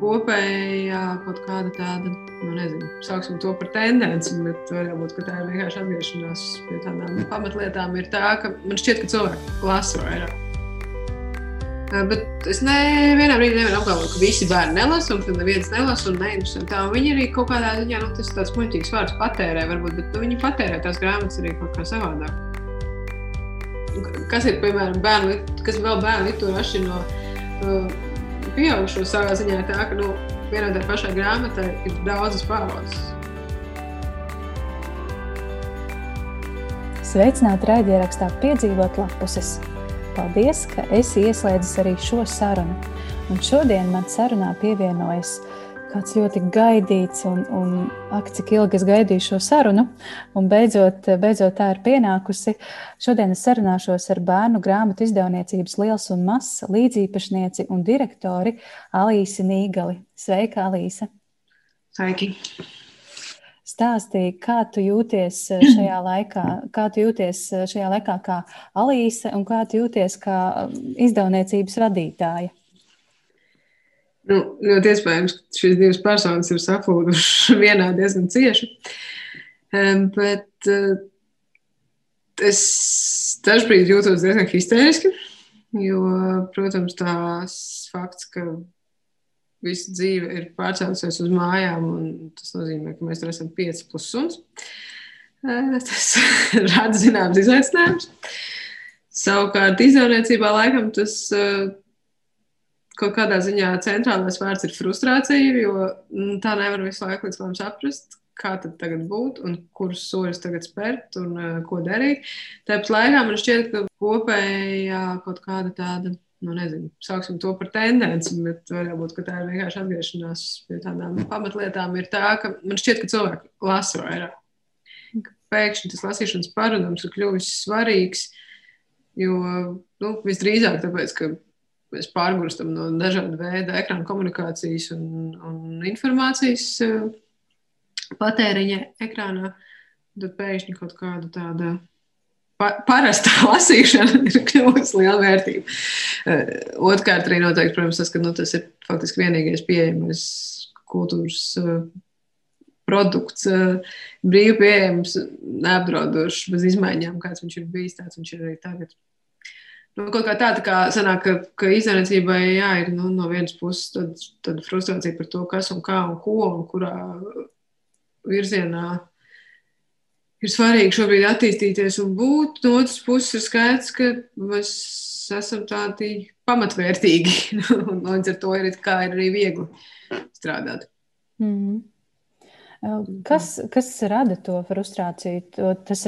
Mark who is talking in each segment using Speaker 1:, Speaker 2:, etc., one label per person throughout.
Speaker 1: kopējā kaut kāda tāda, nu, nezinu, sauksim to par tendenci, bet varbūt tā ir vienkārši atgriešanās pie tādām pamatlietām. Ir tā, ka man šķiet, ka cilvēki lasa vairāk. Bet es nevienā brīdī nevaru apgalvot, ka visi bērni nelasa, un ka neviens nelasa un neinteresē. Viņi arī kaut kādā ziņā, nu, tas tāds muļķīgs vārds patērē, varbūt, bet nu, viņi patērē tās grāmatas arī kaut kā savādāk. Kas ir, piemēram, bērnu, kas vēl bērnu literatūra atšķir no uh, pieaugušo savā ziņā, tā ka nu, vienā tā pašā grāmatā ir daudzas paudzes.
Speaker 2: Sveicināti raidierakstā piedzīvot lapuses. Paldies, ka esi ieslēdzis arī šo sarunu. Un šodien man sarunā pievienojas kāds ļoti gaidīts, un, un ak, cik ilgi es gaidīju šo sarunu, un beidzot, beidzot tā ir pienākusi. Šodien es sarunāšos ar bērnu grāmatu izdevniecības Liels un Mazs līdzīpašnieci un direktori Alīsi Nīgali. Sveika, Alīsa!
Speaker 1: Sveiki!
Speaker 2: stāstīja, kā tu jūties eh, šajā laikā, kā tu jūties eh, šajā laikā kā Alīse un kā tu jūties kā mm, izdevniecības vadītāja.
Speaker 1: Nu, ļoti iespējams, ka šīs divas personas ir saplūdušas vienā diezgan cieši. Bet eh, es dažkārt jūtos diezgan histēriski, jo, protams, tās fakts, ka visa dzīve ir pārcēlusies uz mājām, un tas nozīmē, ka mēs tur esam pieci plus suns. Tas rada zināms izaicinājums. Savukārt, izdevniecībā laikam tas kaut kādā ziņā centrālais vārds ir frustrācija, jo mm, tā nevar visu laiku līdz galam saprast, kā tad tagad būt un kurus soļus tagad spērt un ko darīt. Tāpat laikā man šķiet, ka kopējā kaut kāda tāda nu, nezinu, sauksim to par tendenci, bet varbūt tā ir vienkārši atgriešanās pie tādām pamatlietām. Ir tā, ka man šķiet, ka cilvēki lasa vairāk. Pēkšņi tas lasīšanas paradums ir kļuvis svarīgs, jo nu, visdrīzāk tāpēc, ka mēs pārgurstam no dažādu veidu ekrāna komunikācijas un, un informācijas eh, patēriņa ekrānā, tad pēkšņi kaut kāda tāda pa, parasta lasīšana ir kļuvusi liela vērtība. Eh, Otrkārt, arī noteikti, protams, tas, ka nu, tas ir faktiski vienīgais pieejamais kultūras uh, produkts, brīvi pieejams, neapdraudošs, bez izmaiņām, kāds viņš ir bijis, tāds viņš ir arī tagad. Nu, kaut kā tāda, kā sanāk, ka, ka izdevniecībai jā, ir nu, no vienas puses tad, tad frustrācija par to, kas un kā un ko un kurā virzienā ir svarīgi šobrīd attīstīties un būt. No otras puses, ir skaidrs, ka mēs esam tādi pamatvērtīgi. un līdz ar to ir, ir arī viegli strādāt.
Speaker 2: Mm -hmm. Kas, kas rada to frustrāciju? To, tas,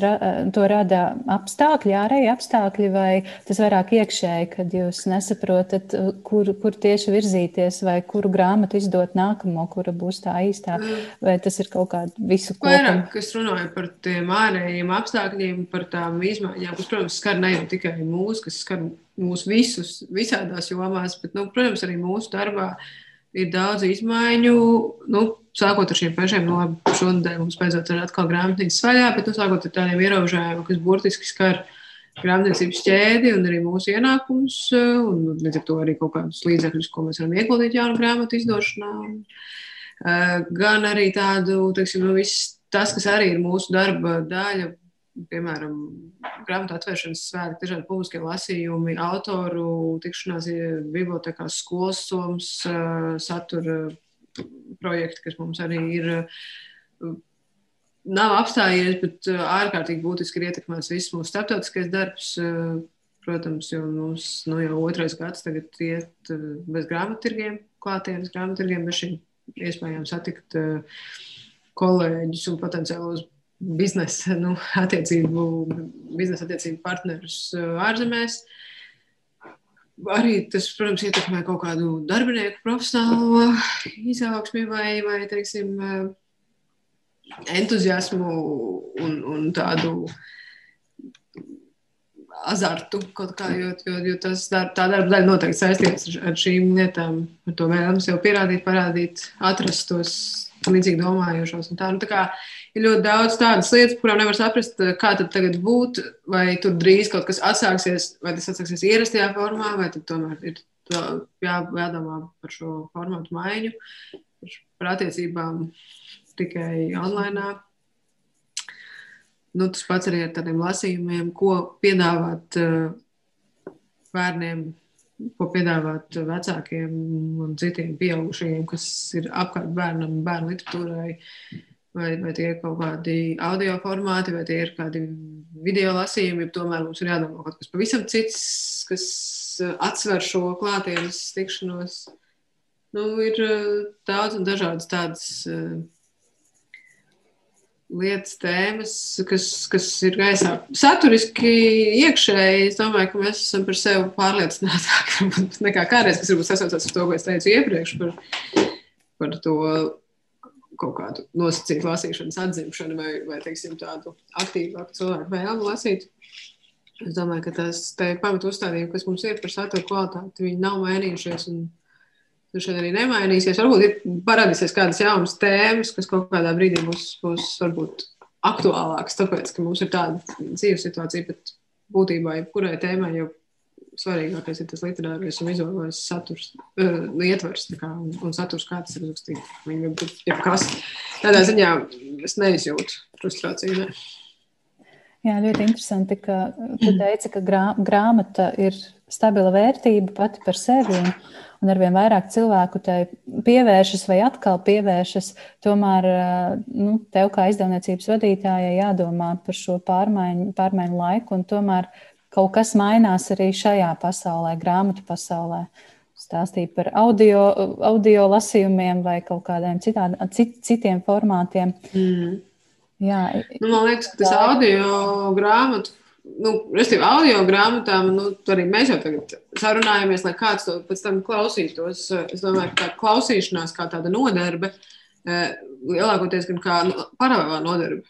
Speaker 2: to rada apstākļi, ārēji apstākļi, vai tas vairāk iekšēji, kad jūs nesaprotat, kur, kur tieši virzīties, vai kuru grāmatu izdot nākamo, kura būs tā īstā, vai tas ir kaut kāda visu
Speaker 1: kopā? Vairāk, kas runāja par tiem ārējiem apstākļiem, par tām izmaiņām, kas, protams, skar ne jau tikai mūs, kas skar mūs visus visādās jomās, bet, nu, protams, arī mūsu darbā ir daudz izmaiņu. Nu, sākot ar šiem pašiem, nu, labi, šodien mums beidzot ir atkal grāmatnīcas vaļā, bet nu, sākot ar tādiem ierobežojumiem, kas burtiski skar grāmatniecības ķēdi un arī mūsu ienākumus, un līdz ar to arī kaut kādus līdzekļus, ko mēs varam ieguldīt jaunu grāmatu izdošanā. Gan arī tādu, teiksim, nu, viss tas, kas arī ir mūsu darba daļa, piemēram, grāmatu atvēršanas svētki, dažādi publiskie lasījumi, autoru tikšanās bibliotekās, skolas somas, satura projekti, kas mums arī ir. Nav apstājies, bet ārkārtīgi būtiski ir ietekmēts viss mūsu starptautiskais darbs. Protams, jo mums nu, jau otrais gads tagad iet bez grāmattirgiem, klātienes grāmattirgiem, bez šīm iespējām satikt kolēģus un potenciālos biznesa, nu, attiecību, biznesa attiecību partnerus ārzemēs. Arī tas, protams, ietekmē kaut kādu darbinieku profesionālo izaugsmi vai, vai teiksim, entuziasmu un, un tādu azartu kaut kā, jo, jo, jo tas dar, tā darba daļa noteikti saistīts ar, šīm lietām, ar to vēlams jau pierādīt, parādīt, atrast tos līdzīgi domājošos. Tā, nu, tā kā, ir ļoti daudz tādas lietas, kurām nevar saprast, eh, kā tad tagad būt, vai tur drīz kaut kas atsāksies, vai tas atsāksies ierastajā formā, vai tad tomēr ir jā, jādomā par šo formātu maiņu, par, attiecībām tikai online. Nu, tas pats arī ar tādiem lasījumiem, ko piedāvāt uh, bērniem, ko piedāvāt vecākiem un citiem pieaugušajiem, kas ir apkārt bērnam, bērnu literatūrai. Vai, vai tie ir kaut kādi audio formāti, vai tie ir kādi video lasījumi, tomēr mums ir jādomā kaut kas pavisam cits, kas atsver šo klātienes tikšanos. Nu, ir daudz un dažādas tādas lietas, tēmas, kas, kas ir gaisā. Saturiski iekšēji, es domāju, ka mēs esam par sevi pārliecinātāki nekā kādreiz, kas varbūt sasaucas ar to, ko es teicu iepriekš par, par to kaut kādu nosacītu lasīšanas atzimšanu vai, vai teiksim, tādu aktīvāku cilvēku vēlmu lasīt. Es domāju, ka tas pamatu uzstādījumi, kas mums ir par satura kvalitāti, viņi nav mainījušies. Tur šodien arī nemainīsies. Varbūt ir parādīsies kādas jaunas tēmas, kas kaut kādā brīdī būs, būs varbūt aktuālākas, tāpēc, ka mums ir tāda dzīves situācija, bet būtībā jebkurai tēmai jau svarīgākais ir tas literārais un vizuālais saturs, uh, ietvers kā, un, un saturs, kā tas ir uzrakstīts. Viņam ir jebkas. Tādā ziņā es neizjūtu frustrāciju. Ne.
Speaker 2: Jā, ļoti interesanti, ka tu teici, ka grā, grāmata ir stabila vērtība pati par sevi. Un, un arvien vairāk cilvēku tai pievēršas vai atkal pievēršas. Tomēr nu, tev, kā izdevniecības vadītājai, jādomā par šo pārmaiņu, pārmaiņu laiku, tomēr kaut kas mainās arī šajā pasaulē, grāmatu pasaulē. Stāstīt par audio, audio lasījumiem vai kaut kādiem citād, cit, citiem formātiem. Mm.
Speaker 1: Jā, nu, man liekas, ka tas audio grāmatu nu, restīvi, audio grāmatām, nu, arī mēs jau tagad sarunājamies, lai kāds to pēc tam klausītos. Es domāju, ka tā klausīšanās kā tāda nodarbe, eh, lielākoties gan kā nu, paralēlā nodarbe.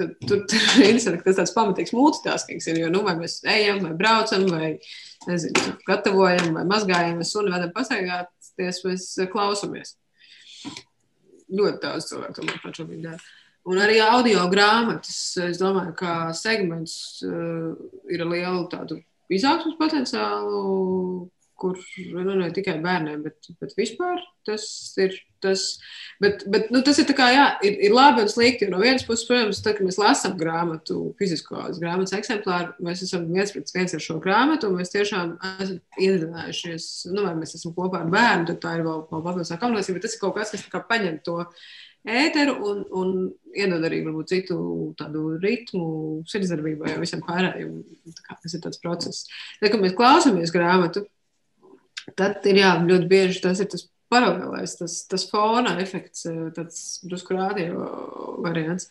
Speaker 1: Tur, tur, tur ir interesanti, ka tas tāds pamatīgs multitaskings ir, jo, nu, vai mēs ejam, vai braucam, vai, nezinu, gatavojam, vai mazgājam, vai suni vedam pastaigāties, mēs klausamies. Ļoti daudz cilvēku tomēr pat šobrīd dara. Un arī audio grāmatas, es domāju, ka segments uh, ir lielu tādu izaugsmas potenciālu, kur nu, ne tikai bērniem, bet, bet vispār tas ir. Tas, bet, bet, nu, tas ir, kā, jā, ir, ir labi un slikti. No vienas puses, protams, tad, kad mēs lasām grāmatu, fiziskos grāmatas eksemplāru, mēs esam viens pret viens ar šo grāmatu, un mēs tiešām esam iedzinājušies, nu, vai mēs esam kopā ar bērnu, tad tā ir vēl, vēl papildus komunikācija, bet tas ir kaut kas, kas paņem to ēteru un, un iedod arī varbūt, citu tādu ritmu, sirdsdarbībai un visam pārējiem. Tas ir tāds process. Tad, kad mēs klausāmies grāmatu, tad ir jā, ļoti bieži tas ir tas paralēlais, tas, tas fona efekts, tāds drusku rādio variants.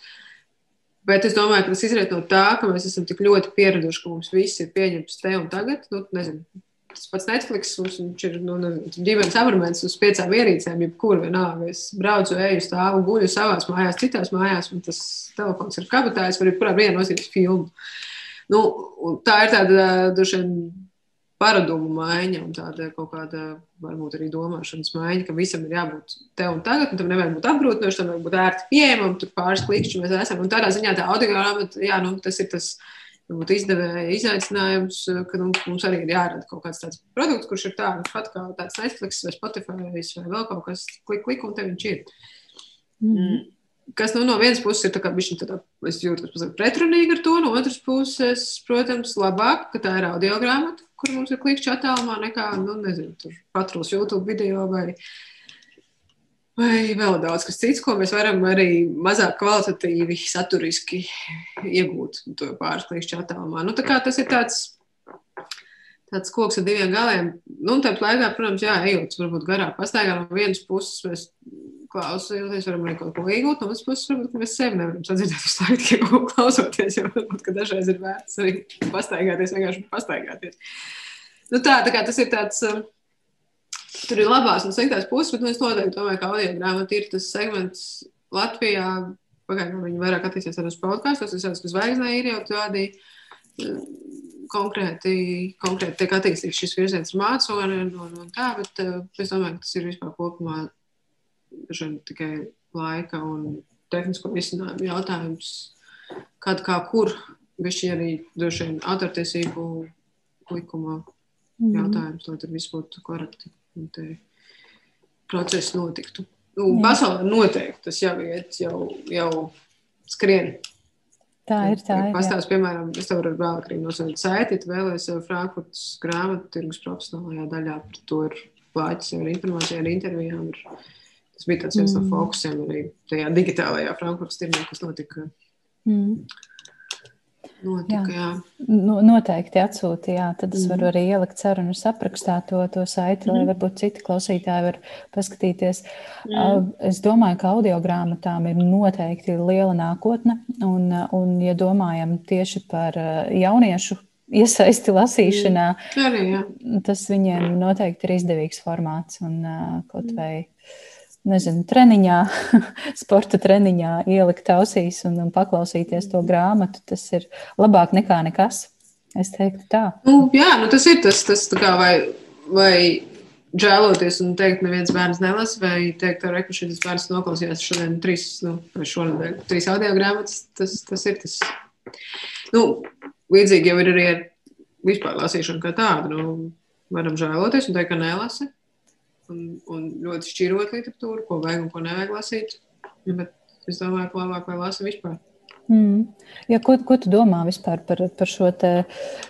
Speaker 1: Bet es domāju, ka tas izriet no tā, ka mēs esam tik ļoti pieraduši, ka mums viss ir pieņemts te un tagad. Nu, nezinu, tas pats Netflix, viņš ir nu, ģimenes abonents uz piecām ierīcēm, jebkur vienalga. Es braucu, eju, stāvu, guļu savās mājās, citās mājās, un tas telefons ir kabatājs, var jebkurā brīdī nozīmēt filmu. Nu, tā ir tāda droši vien paradumu maiņa un tāda kaut kāda, varbūt arī domāšanas maiņa, ka visam ir jābūt te un tagad, un tam nevajag būt apgrūtinošam, tam vajag būt ērti pieejamam, tur pāris klikšķi mēs esam. Un tādā ziņā tā audio grāmata, jā, nu, tas ir tas varbūt izdevēja izaicinājums, ka nu, mums arī ir jārada kaut kāds tāds produkts, kurš ir tāds pat kā tāds Netflix vai Spotify vai vēl kaut kas, klik, klik, un te viņš ir. Mm. Kas nu, no vienas puses ir tā kā viņš mazliet pretrunīgi ar to, no otras puses, protams, labāk, ka tā ir audio grāmata, kur mums ir klikšķi attālumā nekā, nu, nezinu, tur patrūs YouTube video vai, vai vēl daudz kas cits, ko mēs varam arī mazāk kvalitatīvi, saturiski iegūt to pāris klišķu attālumā. Nu, tas ir tāds, tāds koks ar diviem galiem. Nu, tāpat laikā, protams, jā, ejot varbūt garāk pastaigā no vienas puses, mēs klausoties, varam arī kaut ko iegūt, no otras puses, varbūt mēs sevi nevaram sadzirdēt uz laiku, tikai kaut ko klausoties, jo varbūt, dažreiz ir vērts arī pastaigāties, vienkārši pastaigāties. Nu, tā, tā kā tas ir tāds. Uh, tur ir labās un sliktās puses, bet nu, es noteikti domāju, ka audio grāmata ir tas segments Latvijā. Pagaidām viņi vairāk attīstās arī uz podkāstos. Es saprotu, ka zvaigznē ir jau tādi eh, konkrēti, konkrēti tiek attīstīts šis virziens ar māconi un, un, un tā, bet uh, es domāju, ka tas ir vispār kopumā tikai laika un tehnisko risinājumu jautājums. Kad kā kur, viņš arī droši vien autortiesību likumā mm. jautājums, lai tur viss būtu korekti un te process notiktu. Nu, pasaulē noteikti tas jau iet, jau, jau skrien.
Speaker 2: Tā ir. Tā ir
Speaker 1: Pastāv, piemēram, es tev varu vēlāk arī nosaukt saiti, tu vēlēsies Frankfurtas grāmatu tirgus profesionālajā daļā. Par to ir plāķis ar informāciju, ar intervijām. Ir, tas bija tāds viens mm. no fokusiem arī tajā digitālajā Frankfurtas tirgā, kas notika. Mm. Notika, jā. Jā.
Speaker 2: Nu, noteikti atsūtīja. Tad es varu mhm. arī ielikt sarunu aprakstā to, to saiti, mm. lai varbūt citi klausītāji var paskatīties. Mm. Es domāju, ka audio grāmatām ir noteikti liela nākotne. Un, un ja domājam tieši par jauniešu iesaisti lasīšanā,
Speaker 1: mm. Arī, jā.
Speaker 2: tas viņiem noteikti ir izdevīgs formāts un kaut vai. Mm nezinu, treniņā, sporta treniņā ielikt ausīs un, un paklausīties to grāmatu, tas ir labāk nekā nekas. Es teiktu tā.
Speaker 1: Nu, jā, nu tas ir tas, tas kā vai, vai žēloties un teikt, neviens bērns nelasa, vai teikt, ka šis bērns noklausījās šodien trīs, nu, vai šonadēļ trīs audio grāmatas, tas, tas ir tas. Nu, līdzīgi jau ir arī ar vispār lasīšanu kā tādu. Nu, varam žēloties un teikt, ka nelasa un, un ļoti šķirot literatūru, ko vajag un ko nevajag lasīt. Bet es domāju, ka labāk lai lasa vispār.
Speaker 2: Mm. Ja, ko, ko tu domā vispār par, par šo te?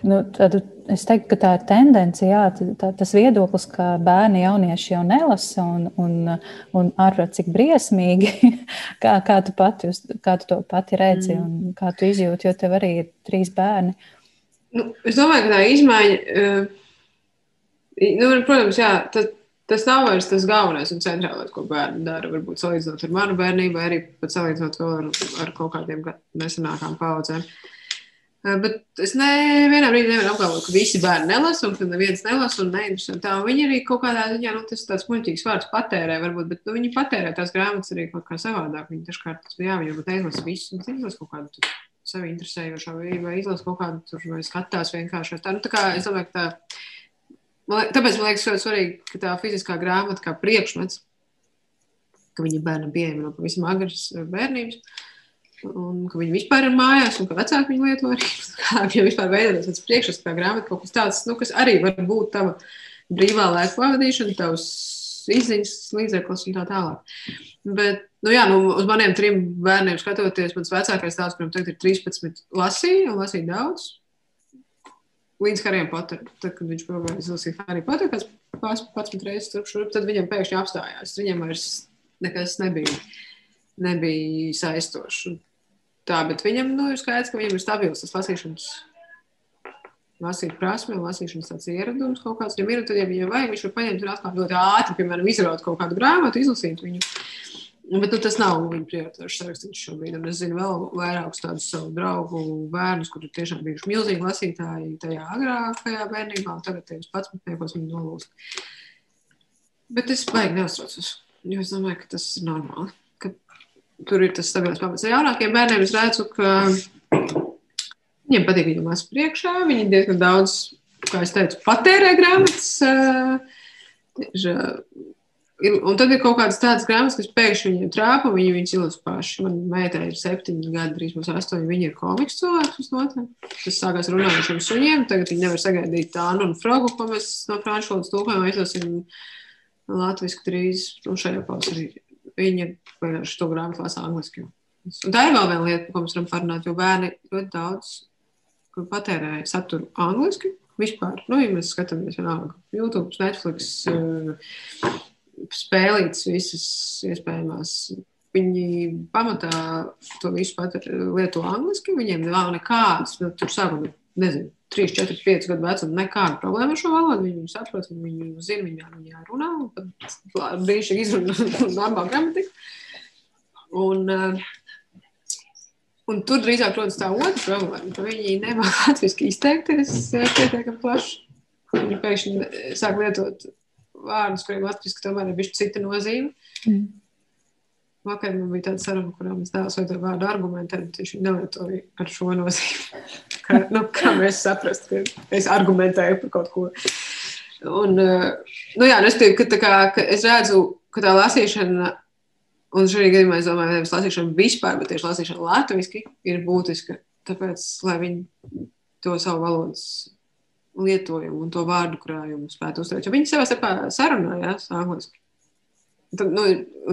Speaker 2: Nu, tādu, es teiktu, ka tā ir tendence, jā, tā, tas viedoklis, ka bērni, jaunieši jau nelasa un, un, un ārprāt, cik briesmīgi, kā, kā, tu pati, kā tu to pati redzi mm. un kā tu izjūti, jo tev arī ir trīs bērni.
Speaker 1: Nu, es domāju, ka tā izmaiņa, uh, nu, protams, jā, tad Tas nav vairs tas galvenais un centrālais, ko bērni dara. Varbūt salīdzinot ar manu bērnību, vai arī pat salīdzinot ar, ar kaut kādiem nesenākām paudzēm. Eh, bet es nevienā brīdī nevaru apgalvot, ka visi bērni nelasa, un ka neviens nelasa un neinteresē. Viņi arī kaut kādā ziņā, nu, tas tāds muļķīgs vārds patērē, varbūt, bet nu, viņi patērē tās grāmatas arī kaut kā savādāk. Viņi dažkārt, jā, viņi varbūt neizlasa visu, un izlasa kaut kādu sevi interesējošo, vai, vai izlasa kaut kādu tur, vai skatās vienkārši. Tā, nu, tā kā es domāju, ka tā Man, tāpēc man liekas ļoti svarīgi, ka tā fiziskā grāmata kā priekšmets, ka viņa bērnam pieejama no pavisam agras eh, bērnības, un ka viņi vispār ir mājās, un ka vecāki viņu lieto arī. Viņam vispār veidojas tas priekšstats, kā grāmata, kaut kas tāds, nu, kas arī var būt tava brīvā laika pavadīšana, tavs izziņas līdzeklis un tā tālāk. Bet, nu jā, nu, uz maniem trim bērniem skatoties, mans vecākais tāds, kuram tagad ir 13, lasīja un lasīja daudz līdz Harijam Poteram. Tad, kad viņš pabeigts izlasīt Hariju Poteru, pēc 11 reizes tur šurp, tad viņam pēkšņi apstājās. Viņam vairs nekas nebija, nebija saistošs. Tā, bet viņam nu, ir skaidrs, ka viņam ir stabils tas lasīšanas. Lasīt prasme, lasīšanas tāds ieradums kaut kāds. Ja ir, tad, ja viņam vajag, viņš var paņemt un atkal ļoti ātri, piemēram, izraut kaut kādu grāmatu, izlasīt viņu. Bet nu, tas nav viņa prioritāšu saraksts šobrīd. Es zinu vēl vairākus tādus savu draugu bērnus, kuri tiešām bijuši milzīgi lasītāji tajā agrākajā bērnībā, un tagad tajos pats metniekos viņi nolūst. Bet es baigi neuztraucos, jo es domāju, ka tas ir normāli. Ka tur ir tas stabils pamats. Jaunākiem bērniem es redzu, ka viņiem patīk viņu lasa priekšā. Viņi diezgan daudz, kā es teicu, patērē grāmatas. Uh, Un tad ir kaut kādas tādas grāmatas, kas pēkšņi viņiem trāpa, viņi viņus ilgi paši. Man meitai ir septiņi gadi, drīz būs astoņi. Viņa ir komiks cilvēks. Tas sākās runāt ar šiem suņiem. Tagad viņi nevar sagaidīt tādu un frogu, ko mēs no franču valodas tūkojam, izlasim latviski drīz. Un šajā pavasarī viņa vienkārši to grāmatu lasa angliski. Un tā ir vēl viena lieta, ko mēs varam parunāt, jo bērni ļoti daudz patērē saturu angliski. Vispār, nu, ja mēs skatāmies vienalga, YouTube, Netflix, uh, spēlītas visas iespējamās. Viņi pamatā to visu pat lieto angliski. Viņiem nav nekādas, nu, tur sākumā, nezinu, 3, 4, 5 gadu vecuma, nekāda problēma ar šo valodu. Viņi saprot, viņi zina, viņi ar viņu runā. Brīnišķīgi izrunā normālu gramatiku. Un, un tur drīzāk rodas tā otra problēma, ka viņi nemāķi latviešu izteikties pietiekami plaši. Viņi pēkšņi sāk lietot vārdus, kuriem latviešu tomēr ir bijusi cita nozīme. Mm. Vakar man bija tāda saruna, kurā mēs tēvs vai to vārdu argumentēt, bet viņš nelietoja ar šo nozīmi. kā, nu, kā mēs saprast, ka es argumentēju par kaut ko. Un, nu jā, es, tie, ka, kā, ka es redzu, ka tā lasīšana, un šajā gadījumā es domāju, nevis lasīšana vispār, bet tieši lasīšana latviski ir būtiska. Tāpēc, lai viņi to savu valodas lietojumu un to vārdu krājumu spētu uzturēt. Jo viņi savā starpā sarunājās angliski. Tad, nu,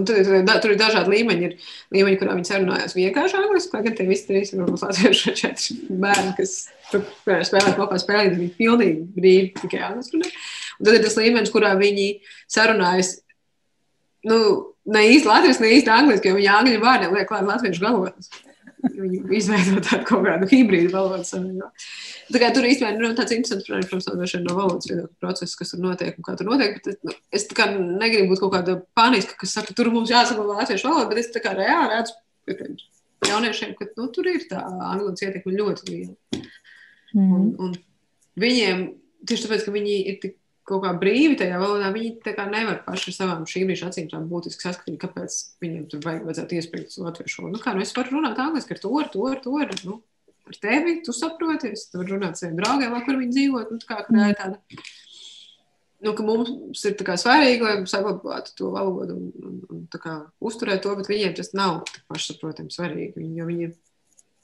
Speaker 1: tad, tad, tur ir dažādi līmeņi. Ir līmeņi, kurā viņi sarunājās vienkārši angliski, lai gan tie visi trīs ir latviešu četri bērni, kas tur spēlē kopā spēlēt, viņi pilnīgi brīvi tikai angliski runā. Un tad ir tas līmenis, kurā viņi sarunājas, nu, ne īsti latviešu, ne īsti angliski, jo viņi angļu vārdiem liek klāt latviešu galotnes. Viņi izveido tādu kaut kādu hibrīdu valodas. Tā kā tur īstenībā nu, tāds interesants, protams, no valodas viedokļa process, kas tur notiek un kā tur notiek. Bet, nu, es negribu būt kaut kāda paniska, kas saka, tur mums jāsaglabā latviešu valoda, bet es tā kā reāli redzu, jauniešiem, ka nu, tur ir tā angļu ietekme ļoti liela. Mm. Un, un viņiem, tieši tāpēc, ka viņi ir tik kaut kā brīvi tajā valodā, viņi nevar paši ar savām šī brīža acīm tā būtiski saskatīt, kāpēc viņiem tur vajag, vajadzētu iespringt uz latviešu valodu. Nu, kā, nu, es varu runāt angliski ar to, ar to, ar to, ar, nu, ar tevi, tu saproti, es varu runāt ar saviem draugiem, lai kur viņi dzīvot, nu, kā, kā ir tāda. Nu, mums ir svarīgi, lai saglabātu to valodu un, un, un kā, uzturētu to, bet viņiem tas nav pašsaprotami svarīgi. Jo viņi ir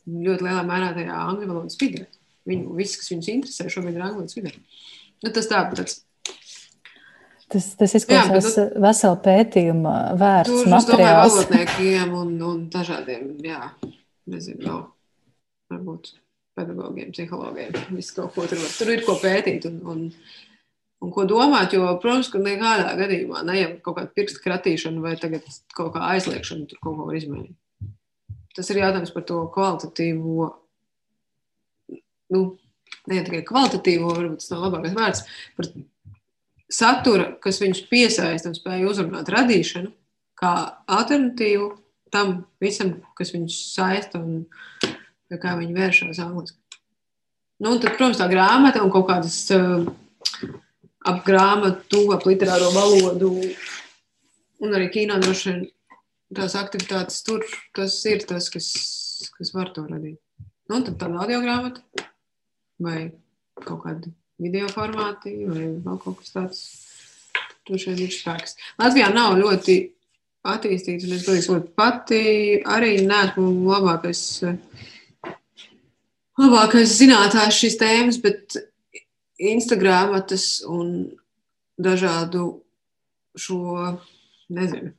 Speaker 1: ļoti lielā mērā tajā angļu valodas vidē. Viņu, viss, kas viņus interesē, šobrīd ir angļu valodas vidē. Nu, tas tā, tāds
Speaker 2: Tas, tas izklausās jā, nu, vesela pētījuma vērts
Speaker 1: materiāls. Tur valodniekiem un, un dažādiem, jā, nezinu, vēl, varbūt pedagogiem, psihologiem, visu kaut ko tur var. Tur ir ko pētīt un, un, un ko domāt, jo, protams, ka nekādā gadījumā ne jau kaut kāda pirksta kratīšana vai tagad kaut kā aizliekšana tur kaut ko var izmainīt. Tas ir jautājums par to kvalitatīvo, nu, ne tikai kvalitatīvo, varbūt tas nav labākais vārds, par satura, kas viņus piesaista un spēj uzrunāt radīšanu, kā alternatīvu tam visam, kas viņus saista un kā viņi vēršas angliski. Nu, tad, protams, tā grāmata un kaut kādas uh, ap grāmatu, ap literāro valodu un arī kino droši vien tās aktivitātes tur, tas ir tas, kas, kas var to radīt. Nu, tad tāda audio grāmata vai kaut kāda video formāti vai vēl kaut kas tāds. Tur šeit ir spēks. Latvijā nav ļoti attīstīts, un es domāju, ka pati arī neesmu labākais, labākais zinātājs šīs tēmas, bet Instagramatas un dažādu šo, nezinu,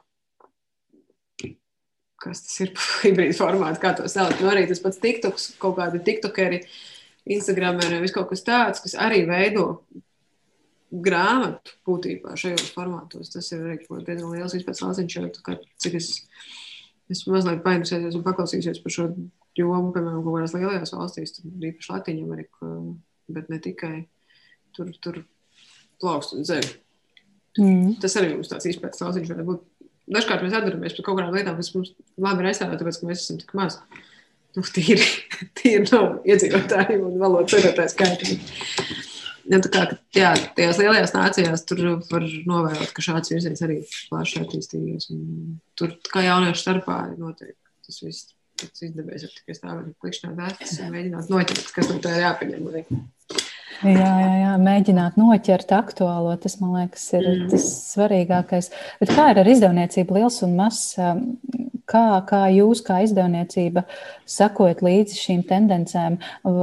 Speaker 1: kas tas ir hibrīda formāts, kā to sauc. Nu, arī tas pats TikToks, kaut kādi TikTokeri. Uh, Instagram ir vis kaut kas tāds, kas arī veido grāmatu būtībā šajos formātos. Tas ir arī diezgan liels izpētes jo cik es, es mazliet painteresējos un paklausīsies par šo jomu, piemēram, kaut kādās lielajās valstīs, tad īpaši Latvijā, Amerikā, bet ne tikai tur, tur plaukst un zeļ. Mm. Tas arī mums tāds izpētes lauciņš varētu būt. Dažkārt mēs atdaramies par kaut kādām lietām, kas mums labi restorē, tāpēc, ka mēs esam tik mazi nu, tīri, tīri no iedzīvotājiem un valodas lietotāju skaita. Ja, tā kā jā, tajās lielajās nācijās tur var novērot, ka šāds virziens arī plaši attīstījies. Tur kā jauniešu starpā noteikti tas viss. Tas izdevies tikai stāvot klikšķināt vēstis un mēģināt noķert, kas no tā ir jāpieņem.
Speaker 2: Jā, jā, jā, mēģināt noķert aktuālo. Tas, man liekas, ir mm. tas svarīgākais. Bet kā ir ar izdevniecību liels un mazs? Kā, kā jūs, kā izdevniecība, sakojat līdzi šīm tendencēm?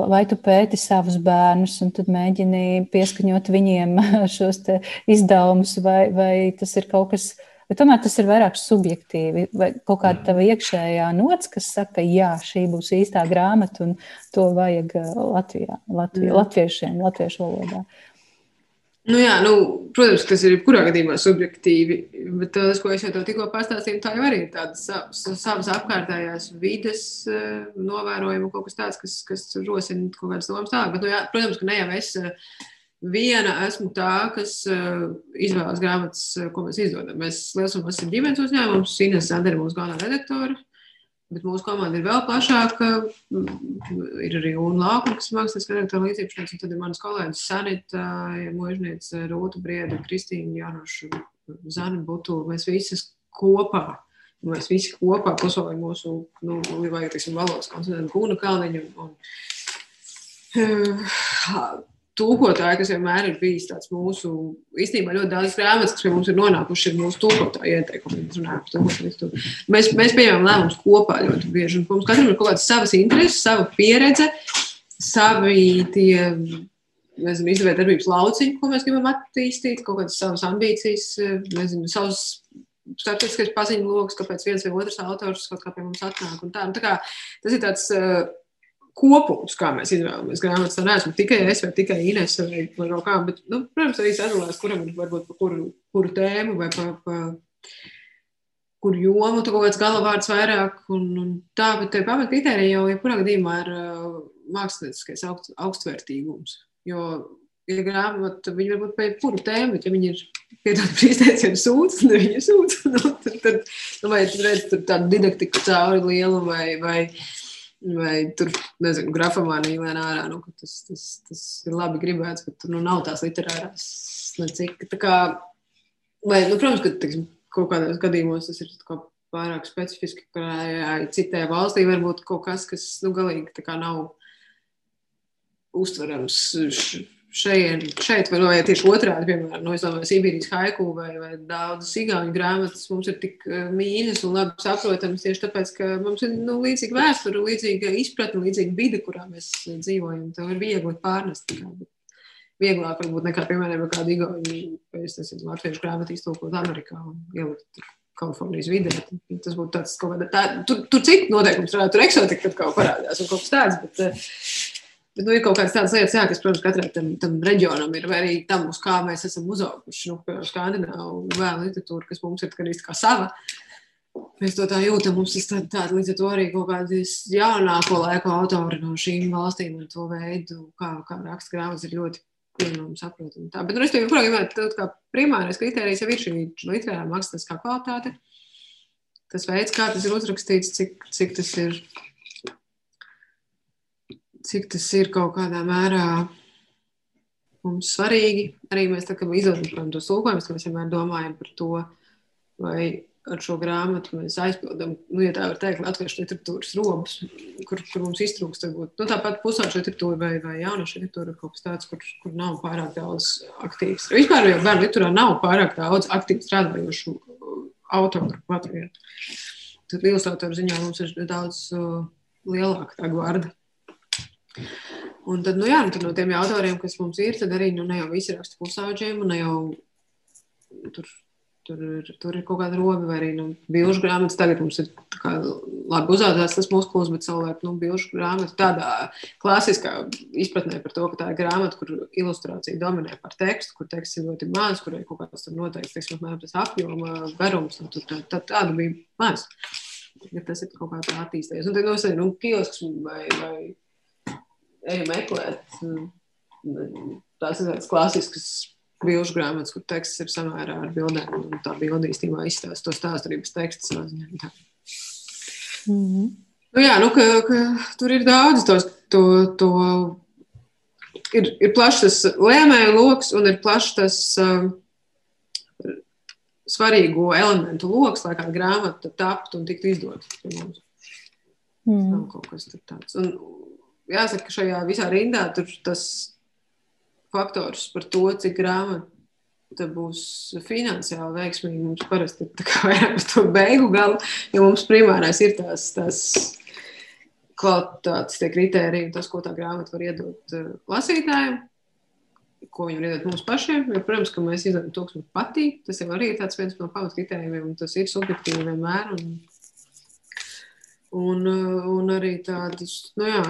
Speaker 2: Vai tu pēti savus bērnus un tad mēģini pieskaņot viņiem šos izdevumus, vai, vai tas ir kaut kas tāds? Bet tomēr tas ir vairāk subjektīvi. Vai kaut kāda tava iekšējā nots, kas saka, jā, šī būs īstā grāmata un to vajag uh, Latvijā, Latvijā, latviešiem, latviešu valodā.
Speaker 1: Nu jā, nu, protams, tas ir jebkurā gadījumā subjektīvi, bet tas, ko es jau tikko pastāstīju, tā jau arī ir tādas savas apkārtējās vides uh, novērojumi, kaut kas tāds, kas, kas rosina kaut kādas domas tālāk. Bet, nu, jā, protams, ka ne jau es uh, viena esmu tā, kas uh, izvēlas grāmatas, ko mēs izdodam. Mēs un esam ģimenes uzņēmums, Ines Zandera mūsu galvenā redaktore. Bet mūsu komanda ir vēl plašāka. Ir arī UNLA laukuma, kas ir mākslinieks redaktora līdziepašnieks, un tad ir manas kolēģis Sanita, Možniece, Rūta Brieda, Kristīna Jānoša, Zana Butu. Mēs visas kopā, mēs visi kopā pusauļi mūsu, nu, vai, teiksim, valodas konsultantu Guna Kalniņu un, un uh, tūkotāji, kas vienmēr ir bijis tāds mūsu, īstenībā ļoti daudz grāmatas, kas pie mums ir nonākuši, ir mūsu tūkotāju ieteikumi. Mēs, mēs pieņemam lēmumus kopā ļoti bieži, un mums katram ir kaut kādas savas intereses, sava pieredze, savi tie nezinu, izdevēja darbības lauciņu, ko mēs gribam attīstīt, kaut kādas savas ambīcijas, nezinu, savus starptautiskais paziņu lokus, kāpēc viens vai otrs autors kaut kā pie mums atnāk. Tā, nu, tā kā, tas ir tāds uh, kopums, kā mēs izvēlamies grāmatas. Tā neesmu tikai es vai tikai Ines vai, vai kaut kā, bet, nu, protams, arī sadalās, kuram ir varbūt pa kuru, kuru tēmu vai pa, pa kur jomu tu kaut kāds galavārds vairāk un, un tā, bet tie pamatkritēriji jau jebkurā gadījumā ir uh, mākslinieckais augst, augstvērtīgums. Jo, ja grāmata, viņi var būt par jebkuru tēmu, bet ja viņi ir piedod prīsteiciem sūdz, tad viņi sūdz. Nu, tad, tad, nu, vai tu redz tur tādu didaktiku cauri lielu vai, vai, vai tur, nezinu, grafomāniju lēnā ārā. Nu, tas, tas, tas ir labi gribēts, bet tur nu, nav tās literārās necik. Tā kā, vai, nu, protams, ka, teiksim, kaut kādos gadījumos tas ir kaut pārāk specifiski, ka jā, citai valstī varbūt kaut kas, kas, nu, galīgi kā nav uztverams. Š, šeit, šeit vai tieši otrādi, piemēram, no, domāju, Sibīrijas haiku vai, vai daudzas igauņu grāmatas mums ir tik eh, mīļas un labi saprotamas tieši tāpēc, ka mums ir nu, līdzīga vēsture, līdzīga izpratne, līdzīga vide, kurā mēs dzīvojam. Tev ir viegli pārnest. Kā, vieglāk varbūt nekā, piemēram, kādu igauņu, vai latviešu grāmatu iztulkot Amerikā un ielikt Kalifornijas vidē. Tas būtu tāds kaut kāda, tā, tur, tur citi noteikumi strādā, tur eksotika kaut kā parādās un kaut kas tāds, bet uh, Bet nu, ir kaut kādas tādas lietas, jā, kas, protams, katram tam, tam reģionam ir, vai arī tam, uz kā mēs esam uzauguši. Nu, piemēram, skandināvu vēlu literatūru, kas mums ir gan kā sava. Mēs to tā jūtam. Mums ir tāda, tāda līdz ar to arī kaut kādas jaunāko laiku autori no šīm valstīm un to veidu, kā, kā raksta grāmatas, ir ļoti pieņemami, saprotami. Tā. Bet, nu, es teiktu, ka kā primārais kriterijs jau ir šī literārā mākslinieckā kvalitāte. Tas veids, kā tas ir uzrakstīts, cik, cik tas ir cik tas ir kaut kādā mērā mums svarīgi. Arī mēs tā izdomājam tos tulkojumus, mēs vienmēr domājam par to, vai ar šo grāmatu mēs aizpildām, nu, ja tā var teikt, latviešu literatūras robus, kur, kur mums iztrūkst. Varbūt, nu, tāpat pusauģa literatūra vai, vai jauniešu literatūra ir kaut kas tāds, kur, kur nav pārāk daudz aktīvs. Vispār jau bērnu literatūrā nav pārāk daudz aktīvi strādājošu autoru Latvijā. Tad ilustrātoru ziņā mums ir daudz uh, lielāka tā gvarda. Un tad, nu, jā, tad no tiem autoriem, kas mums ir, tad arī nu, ne jau visi raksta pusauģiem, un ne jau tur, tur, ir, tur ir kaut kāda roba, vai arī nu, bilžu grāmatas. Tagad mums ir labi uzaudzēts tas muskulis, bet savulaik nu, bilžu grāmata tādā klasiskā izpratnē par to, ka tā ir grāmata, kur ilustrācija dominē par tekstu, kur teksts ir ļoti maz, kur ir kaut kāds noteikts, teiksim, apmēram tas apjoma, garums, un tur tā, tā, tāda bija maz. Ja tas ir kaut kā tā attīstījies. Un tad, nu, nu, kiosks vai, vai eju meklēt. Mm, tās tādas klasiskas bilžu grāmatas, kur teksts ir samērā ar bildēm. Un tā bilde īstenībā izstāsta to stāstu arī bez teksta. Mm -hmm. nu, jā, nu, ka, ka tur ir daudz tos, to, to ir, ir plašs tas lēmēju lokus un ir plašs tas uh, svarīgo elementu lokus, lai kāda grāmata taptu un tiktu izdota. Mm. Tas nav kaut kas tāds. Un, jāsaka, ka šajā visā rindā tur tas faktors par to, cik grāmata būs finansiāli veiksmīga, mums parasti ir vairāk uz to beigu galu, jo mums primārais ir tās, tās kvalitātes, tie kriteriji, tas, ko tā grāmata var iedot uh, lasītājiem. Ko viņi var iedot mums pašiem. Jo, protams, ka mēs izdarām to, kas mums patīk. Tas jau arī ir viens no pamatkritērijiem, un tas ir subjektīvi vienmēr. Un, un, uh, un arī tādas, nu jā,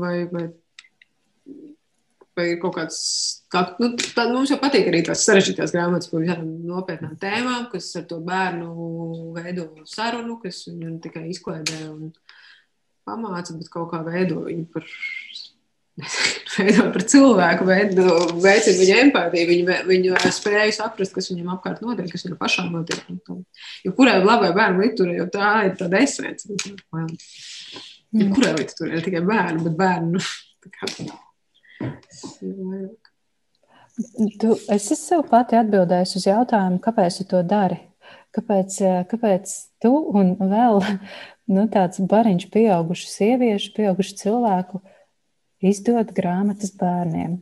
Speaker 1: vai, vai, vai ir kaut kāds. Kā, nu, tā, mums jau patīk arī tās sarežģītās grāmatas par visām nopietnām tēmām, kas ar to bērnu veido sarunu, kas viņu tikai izklaidē un pamāca, bet kaut kā veido viņu par. Veido par cilvēku, veido, veicina viņa empātiju, viņa, viņa spēju saprast, kas viņam apkārt notiek, kas viņam pašam notiek. Jo kurai labai bērnu literatūrai, jo tā ir tāda esence. Ja mm. Kurā vietā tur ir tikai bērni, bet bērnu nu,
Speaker 2: tu, es esmu sev pati atbildējusi uz jautājumu, kāpēc tu to dari. Kāpēc, kāpēc tu un vēl nu, tāds bariņš, pieaugušu sieviešu, pieaugušu cilvēku izdod grāmatas bērniem?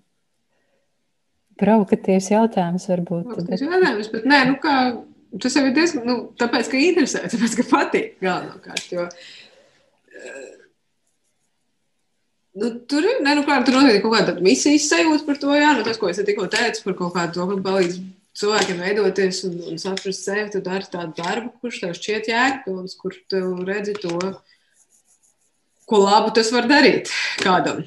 Speaker 2: Provokatīvs jautājums varbūt.
Speaker 1: Tas ir jautājums, bet nē, nu kā, tas jau ir diezgan, nu, tāpēc, ka interesē, tāpēc, ka patīk galvenokārt. Jo, Nu, tur ir ne, nu, kā, tur noteikti kaut kāda misijas sajūta par to. Jā, nu, tas, ko es tikko teicu par kaut kādu to, ka palīdz cilvēkiem veidoties un, un saprast sevi. Tu dari tādu darbu, kurš tev šķiet jēgpilns, kur tu redzi to, ko labu tas var darīt kādam.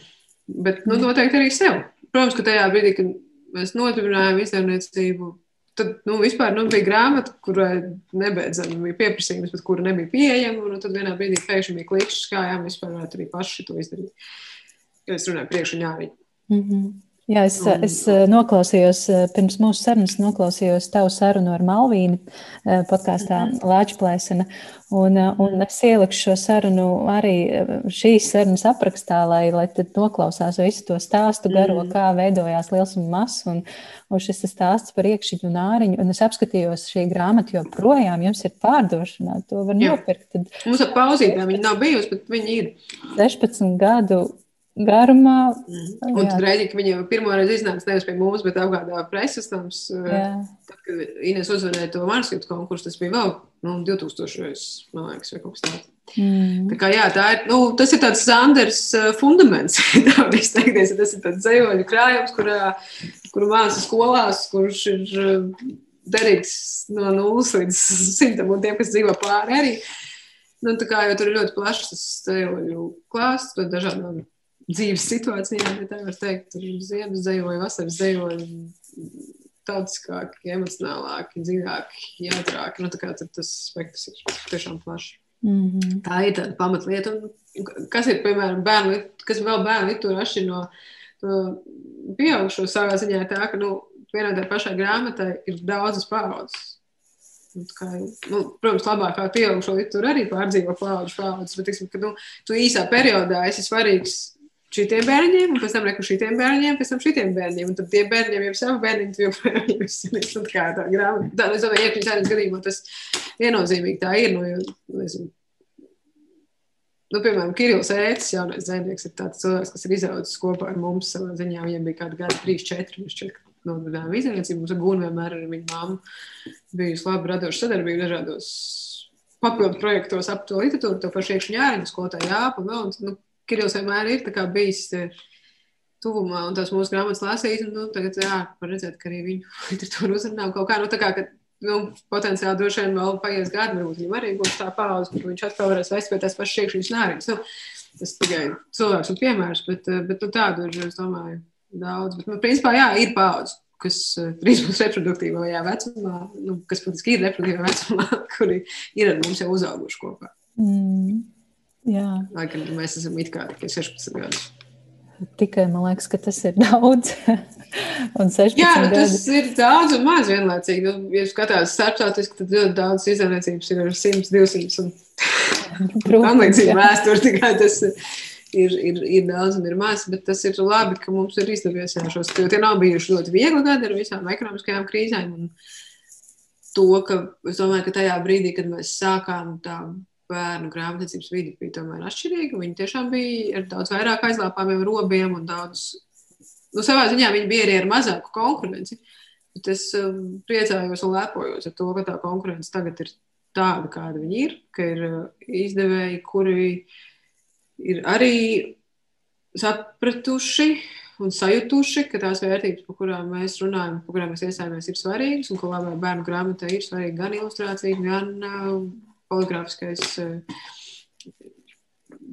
Speaker 1: Bet nu, noteikti arī sev. Protams, ka tajā brīdī, kad mēs nodibinājām izdevniecību, tad nu, vispār nu, bija grāmata, kurai nebeidzami bija pieprasījums, bet kura nebija pieejama. Un tad vienā brīdī pēkšņi bija klikšķis, kā jā, mēs varētu arī paši to izdarīt. Jo es runāju priekš un jāriņ.
Speaker 2: Mm -hmm. Jā, es, un, es eh, noklausījos, eh, pirms mūsu sarunas, noklausījos tavu sarunu ar Malvīnu eh, podkāstā mhm. Lāčplēsena. Un, un es ieliku šo sarunu arī šīs sarunas aprakstā, lai, lai tad noklausās visu to stāstu garo, mm. kā veidojās liels un mazs. Un, un šis stāsts par iekšķiņu un āriņu. Un es apskatījos šī grāmata joprojām jums ir pārdošanā. To var Jā. nopirkt. Tad...
Speaker 1: Mums ar pauzītēm viņa nav bijusi, bet viņa ir.
Speaker 2: 16 gadu garumā.
Speaker 1: Mm. Un tad redzēja, ka viņa pirmo reizi iznāca nevis pie mums, bet apgādā preses nams. Tad, kad Ines uzvarēja to manuskriptu konkursu, tas bija vēl nu, 2000. man liekas, vai kaut kas tāds. Mm. Tā kā, jā, tā ir, nu, tas ir tāds Sanders fundaments. tā izteikties, tas ir tāds zejoļu krājums, kurā, kuru māca skolās, kurš ir derīgs no nulles līdz simtam un tiem, kas dzīvo pāri arī. Nu, tā kā jau tur ir ļoti plašs tas zejoļu klāsts, dažādām dzīves situācijām, ja tā var teikt, tur ziemas zejoja, vasaras zejoja, tautiskāki, emocionālāki, dziļāki, jautrāki. Nu, tas spektrs ir tiešām plašs. Mm -hmm. Tā ir tāda pamatlieta. Un kas ir, piemēram, bērnu, kas vēl bērnu literatūra atšķir no, no pieaugušo savā ziņā, tā ka, nu, vienā tā pašā grāmatā ir daudzas paudzes. Nu, kā, nu, protams, labākā pieaugušo literatūra arī pārdzīvo paudžu paudzes, bet, tiksim, ka, nu, tu īsā periodā esi svarīgs šitiem bērniem, un pēc tam reku šitiem bērniem, pēc tam šitiem bērniem. Un tad tie bērniem jau savu bērniņu, tu joprojām esi un kā tā grāmata. Tā, es domāju, iekļūt tādā gadījumā tas viennozīmīgi tā ir. Nu, jo, nezinu, Nu, piemēram, Kirillis Ētis, jaunais dzēnieks, ir tāds cilvēks, kas ir izaudzis kopā ar mums savā ziņā. Viņam bija kādi gadi, 3, 4, viņš šķiet, nodibinājām izniecību. Mums ar Gunu vienmēr ar viņu mammu bijusi laba radoša sadarbība dažādos papildu projektos ap to literatūru, to pašu iekšņu jāriņu, skolotāju jāpa vēl. Nu, Kirillis vienmēr ir bijis e, tuvumā un tās mūsu grāmatas lasījis. Un, nu, tagad, jā, var redzēt, ka arī viņu literatūra uzrunā kaut kā, nu, kā, ka, nu, potenciāli droši vien vēl paies gadi, varbūt viņam arī būs tā pauze, kur viņš atkal varēs vest pie tās pašas iekšņas nārības. Nu, tas tikai cilvēks un piemērs, bet, e, bet nu, tādu ir, es domāju, daudz. Bet, nu, principā, jā, ir paudze kas drīz būs reproduktīvajā vecumā, nu, kas faktiski ir reproduktīvā vecumā, kuri ir ar mums jau uzauguši kopā. Mm. Jā. Lai gan mēs esam it kā tikai 16 gadus.
Speaker 2: Tikai man liekas, ka tas ir daudz. un 16 Jā,
Speaker 1: nu, tas ir daudz un maz vienlaicīgi. Nu, ja skatās starptautiski, tad ļoti daudz izdeviecības ir ar 100, 200 un tam līdzīgi vēsturi. Tikai tas ir, ir, ir daudz un ir maz, bet tas ir labi, ka mums ir izdevies jau šos, jo tie nav bijuši ļoti viegli gadi ar visām ekonomiskajām krīzēm. Un to, ka es domāju, ka tajā brīdī, kad mēs sākām tā bērnu grāmatniecības vidi bija tomēr atšķirīga. Viņi tiešām bija ar daudz vairāk aizlāpāmiem robiem un daudz, nu, savā ziņā viņi bija arī ar mazāku konkurenci. Bet es um, priecājos un lepojos ar to, ka tā konkurence tagad ir tāda, kāda viņi ir, ka ir uh, izdevēji, kuri ir arī sapratuši un sajutuši, ka tās vērtības, par kurām mēs runājam, par kurām mēs iestājāmies, ir svarīgas, un ka labai bērnu grāmatai ir svarīga gan ilustrācija, gan uh, poligrāfiskais eh,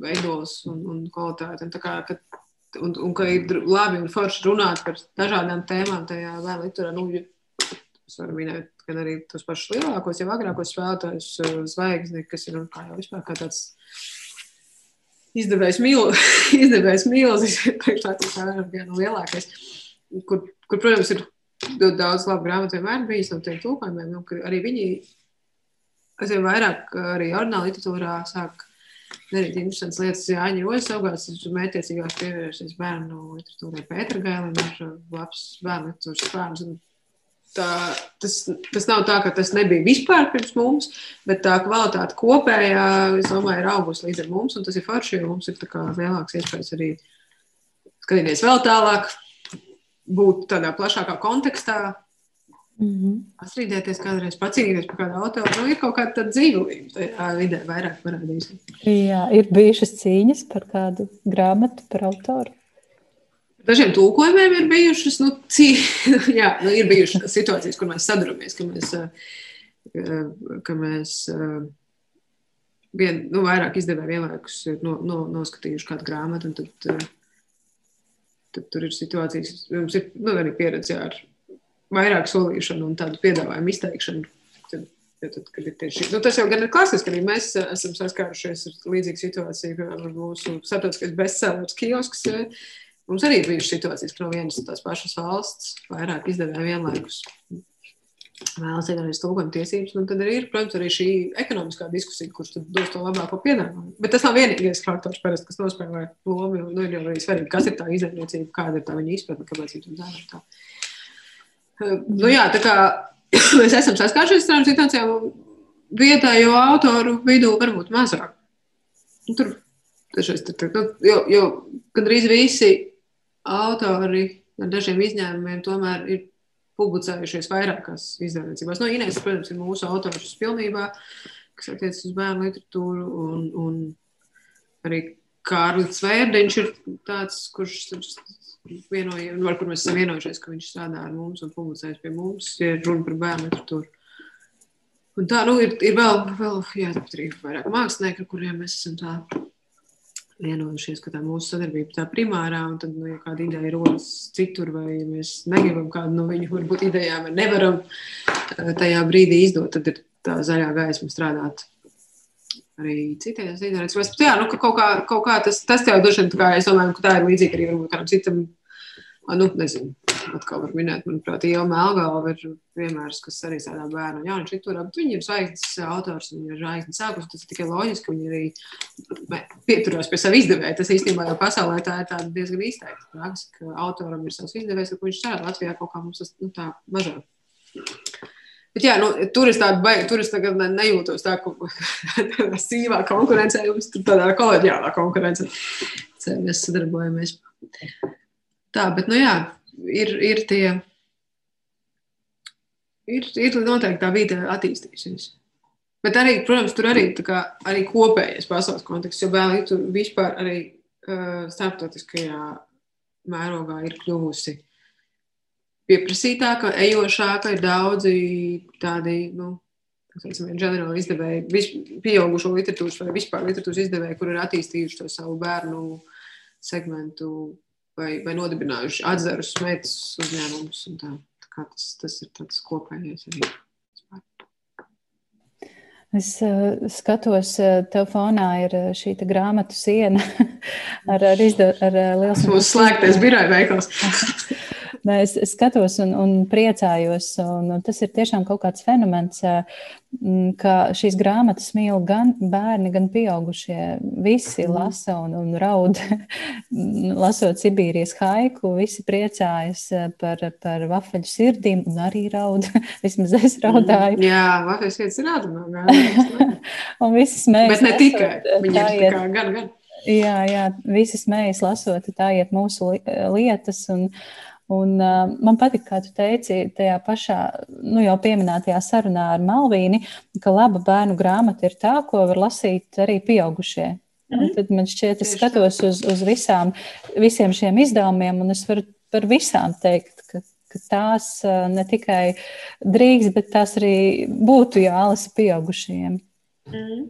Speaker 1: veidos un, un kvalitāte. Un, kā, ka, un, un ka ir labi un forši runāt par dažādām tēmām tajā vēl literā. Nu, es varu minēt gan arī tos pašus lielākos, jau agrākos spēlētājus, eh, zvaigzni, kas ir nu, kā jau vispār kā tāds izdevējs priekšlātums ir no lielākais, kur, kur, protams, ir ļoti daudz labu grāmatu vienmēr bijis no tiem tūkojumiem, nu, ka arī viņi aizvien vairāk arī ornāla literatūrā sāk darīt interesantas lietas. Jāņa Rojas savukārt ir mētiecīgāk pievēršies bērnu literatūrai. Pētera Gailim ir labs bērnu literatūras bērns. Tā, tas, tas nav tā, ka tas nebija vispār pirms mums, bet tā kvalitāte kopējā, es domāju, ir augusi līdz ar mums, un tas ir forši, jo mums ir lielāks iespējas arī skatīties vēl tālāk, būt tādā plašākā kontekstā, Mm -hmm. Astrīdēties kādreiz, pacīnīties par kādu autoru. Nu, ir kaut kāda dzīvība tajā vidē vairāk parādīsies.
Speaker 2: Jā, ir bijušas cīņas par kādu grāmatu, par autoru.
Speaker 1: Dažiem tulkojumiem ir bijušas, nu, cī, jā, nu, ir bijušas situācijas, kur mēs saduramies, ka mēs, ka mēs vien, nu, vairāk izdevēji vienlaikus no, no, noskatījuši kādu grāmatu, un tad, tad tur ir situācijas, mums ir nu, arī pieredze ar vairāk solīšanu un tādu piedāvājumu izteikšanu. Tad, tad, kad ir tieši, nu, tas jau gan ir klasiski, arī mēs esam saskārušies ar līdzīgu situāciju, piemēram, mūsu starptautiskais bestsellers kiosks. Mums arī bija situācijas, ka no vienas un tās pašas valsts vairāk izdevēja vienlaikus vēlas iegādāties tulkojuma tiesības, un tad arī ir, protams, arī šī ekonomiskā diskusija, kurš dos to labāko piedāvājumu. Bet tas nav vienīgais faktors, parasti, kas nospēlē lomu. Nu, ir jau arī svarīgi, kas ir tā izdevniecība, kāda ir tā viņa izpratne, kāpēc viņa to dara. Nu, jā, tā kā mēs esam saskārušies ar tādām situācijām, vietējo autoru vidū varbūt mazāk. Nu, tur dažreiz tur, nu, jo, jo gandrīz visi autori ar dažiem izņēmumiem tomēr ir publicējušies vairākās izdevniecībās. No nu, Inês, protams, ir mūsu autors pilnībā, kas attiecas uz bērnu literatūru, un, un arī Kārlis Vērdiņš ir tāds, kurš vienojam, nu, ar kur mēs esam vienojušies, ka viņš strādā ar mums un publicēs pie mums, ja runa par bērnu literatūru. Un tā, nu, ir, ir vēl, vēl jā, arī vairāk mākslinieki, ar kuriem mēs esam tā vienojušies, ka tā mūsu sadarbība tā primārā, un tad, nu, ja kāda ideja rodas citur, vai ja mēs negribam kādu no viņu, varbūt idejām, nevaram eh, tajā brīdī izdot, tad ir tā zaļā gaisma strādāt arī citās līderēs. Jā, nu, ka kaut kā, kaut kā tas, tas jau dažiem, kā es domāju, ka tā ir līdzīga arī varbūt kādam citam, nu, nezinu, atkal var minēt, manuprāt, Iela Melgava ir piemērs, kas arī strādā bērnu un jauniešu literatūrā, bet viņi ir zvaigznes autors, viņi ir zvaigznes sākus, tas ir tikai loģiski, ka viņi arī pieturās pie sava izdevēja. Tas īstenībā jau pasaulē tā ir tāda diezgan izteikta praksa, ka autoram ir savs izdevējs, ar ko viņš strādā Latvijā kaut kā mums tas, nu, tā mazāk. Bet, jā, nu, tur es tādu baigi, tur es tagad ne, nejūtos tā, ka tādā sīvā konkurencē, jums tur tādā kolēģiālā konkurencē mēs sadarbojamies. Tā, bet, nu jā, ir, ir tie, ir, ir noteikti tā vide attīstījusies. Bet arī, protams, tur arī, kā, arī kopējais pasaules konteksts, jo vēl tur vispār arī uh, starptautiskajā mērogā ir kļuvusi pieprasītāka, ejošāka, ir daudzi tādi, nu, ģenerāli izdevēji, pieaugušo literatūras vai vispār literatūras izdevēji, kur ir attīstījuši to savu bērnu segmentu vai, vai nodibinājuši atzarus meitas uzņēmumus. Tā, tā tas, tas ir tāds kopējais arī.
Speaker 2: Es uh, skatos, uh, tev fonā ir uh, šī grāmatu siena ar, ar, izdo, ar lielu.
Speaker 1: Tas mūsu slēgtais biroja veikals.
Speaker 2: Es, skatos un, un priecājos, un, un tas ir tiešām kaut kāds fenomens, ka šīs grāmatas mīl gan bērni, gan pieaugušie. Visi mm. lasa un, un raud, lasot Sibīrijas haiku, visi priecājas par, par vafeļu sirdīm un arī raud. Vismaz es raudāju.
Speaker 1: Mm. Jā, vafeļu sirds ir rādumā.
Speaker 2: un visi smējas.
Speaker 1: Bet ne tikai, viņi ir tā kā gan, gan.
Speaker 2: Jā, jā, visi smējas lasot, tā iet mūsu lietas. Un, Un, uh, man patīk, kā tu teici, tajā pašā, nu, jau pieminētajā sarunā ar Malvīnu, ka laba bērnu grāmata ir tā, ko var lasīt arī pieaugušie. Mm -hmm. Un tad man šķiet, es skatos uz, uz visām, visiem šiem izdevumiem, un es varu par visām teikt, ka, ka tās ne tikai drīkst, bet tās arī būtu jālasa pieaugušiem.
Speaker 1: Mm.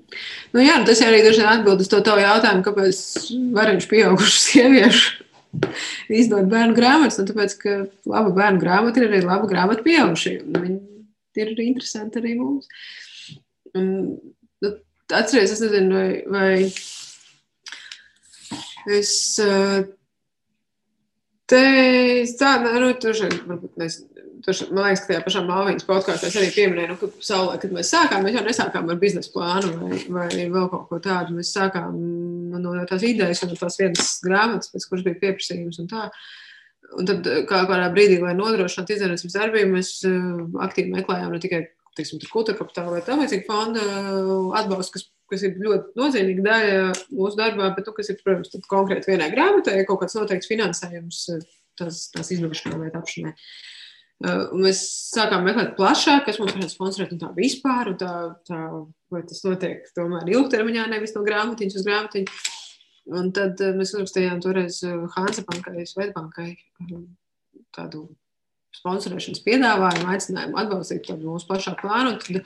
Speaker 1: Nu jā, tas arī dažreiz atbild uz to tavu jautājumu, kāpēc varoņš pieaugušu sieviešu izdot bērnu grāmatas, un tāpēc, ka laba bērnu grāmata ir arī laba grāmata pieaugušajiem. Viņi ir interesanti arī mums. Un, nu, atceries, es nezinu, vai, vai es te tādu, nu, tur, varbūt, nezinu, Tur, man liekas, ka tajā pašā māmiņas podkāstā es arī pieminēju, nu, ka saulē, kad mēs sākām, mēs jau nesākām ar biznesa plānu vai, vai vēl kaut ko tādu. Mēs sākām no tās idejas un no tās vienas grāmatas, pēc kuras bija pieprasījums un tā. Un tad kā kādā brīdī, lai nodrošinātu izdarības darbību, mēs uh, aktīvi meklējām ne tikai teiksim, kultūra kapitāla vai tam līdzīga fonda uh, atbalstu, kas, kas ir ļoti nozīmīga daļa mūsu darbā, bet nu, kas ir, protams, konkrēti vienai grāmatai, kaut kāds noteikts finansējums tās, tās izdošanai vai tapšanai. Uh, mēs sākām meklēt plašāk, kas mums varētu sponsorēt un tā vispār, un tā, tā, vai tas notiek tomēr ilgtermiņā, nevis no grāmatiņas uz grāmatiņu. Un tad mēs uzrakstījām toreiz Hansa bankai, Svetbankai tādu sponsorēšanas piedāvājumu, aicinājumu atbalstīt mūsu plašāku plānu. Tad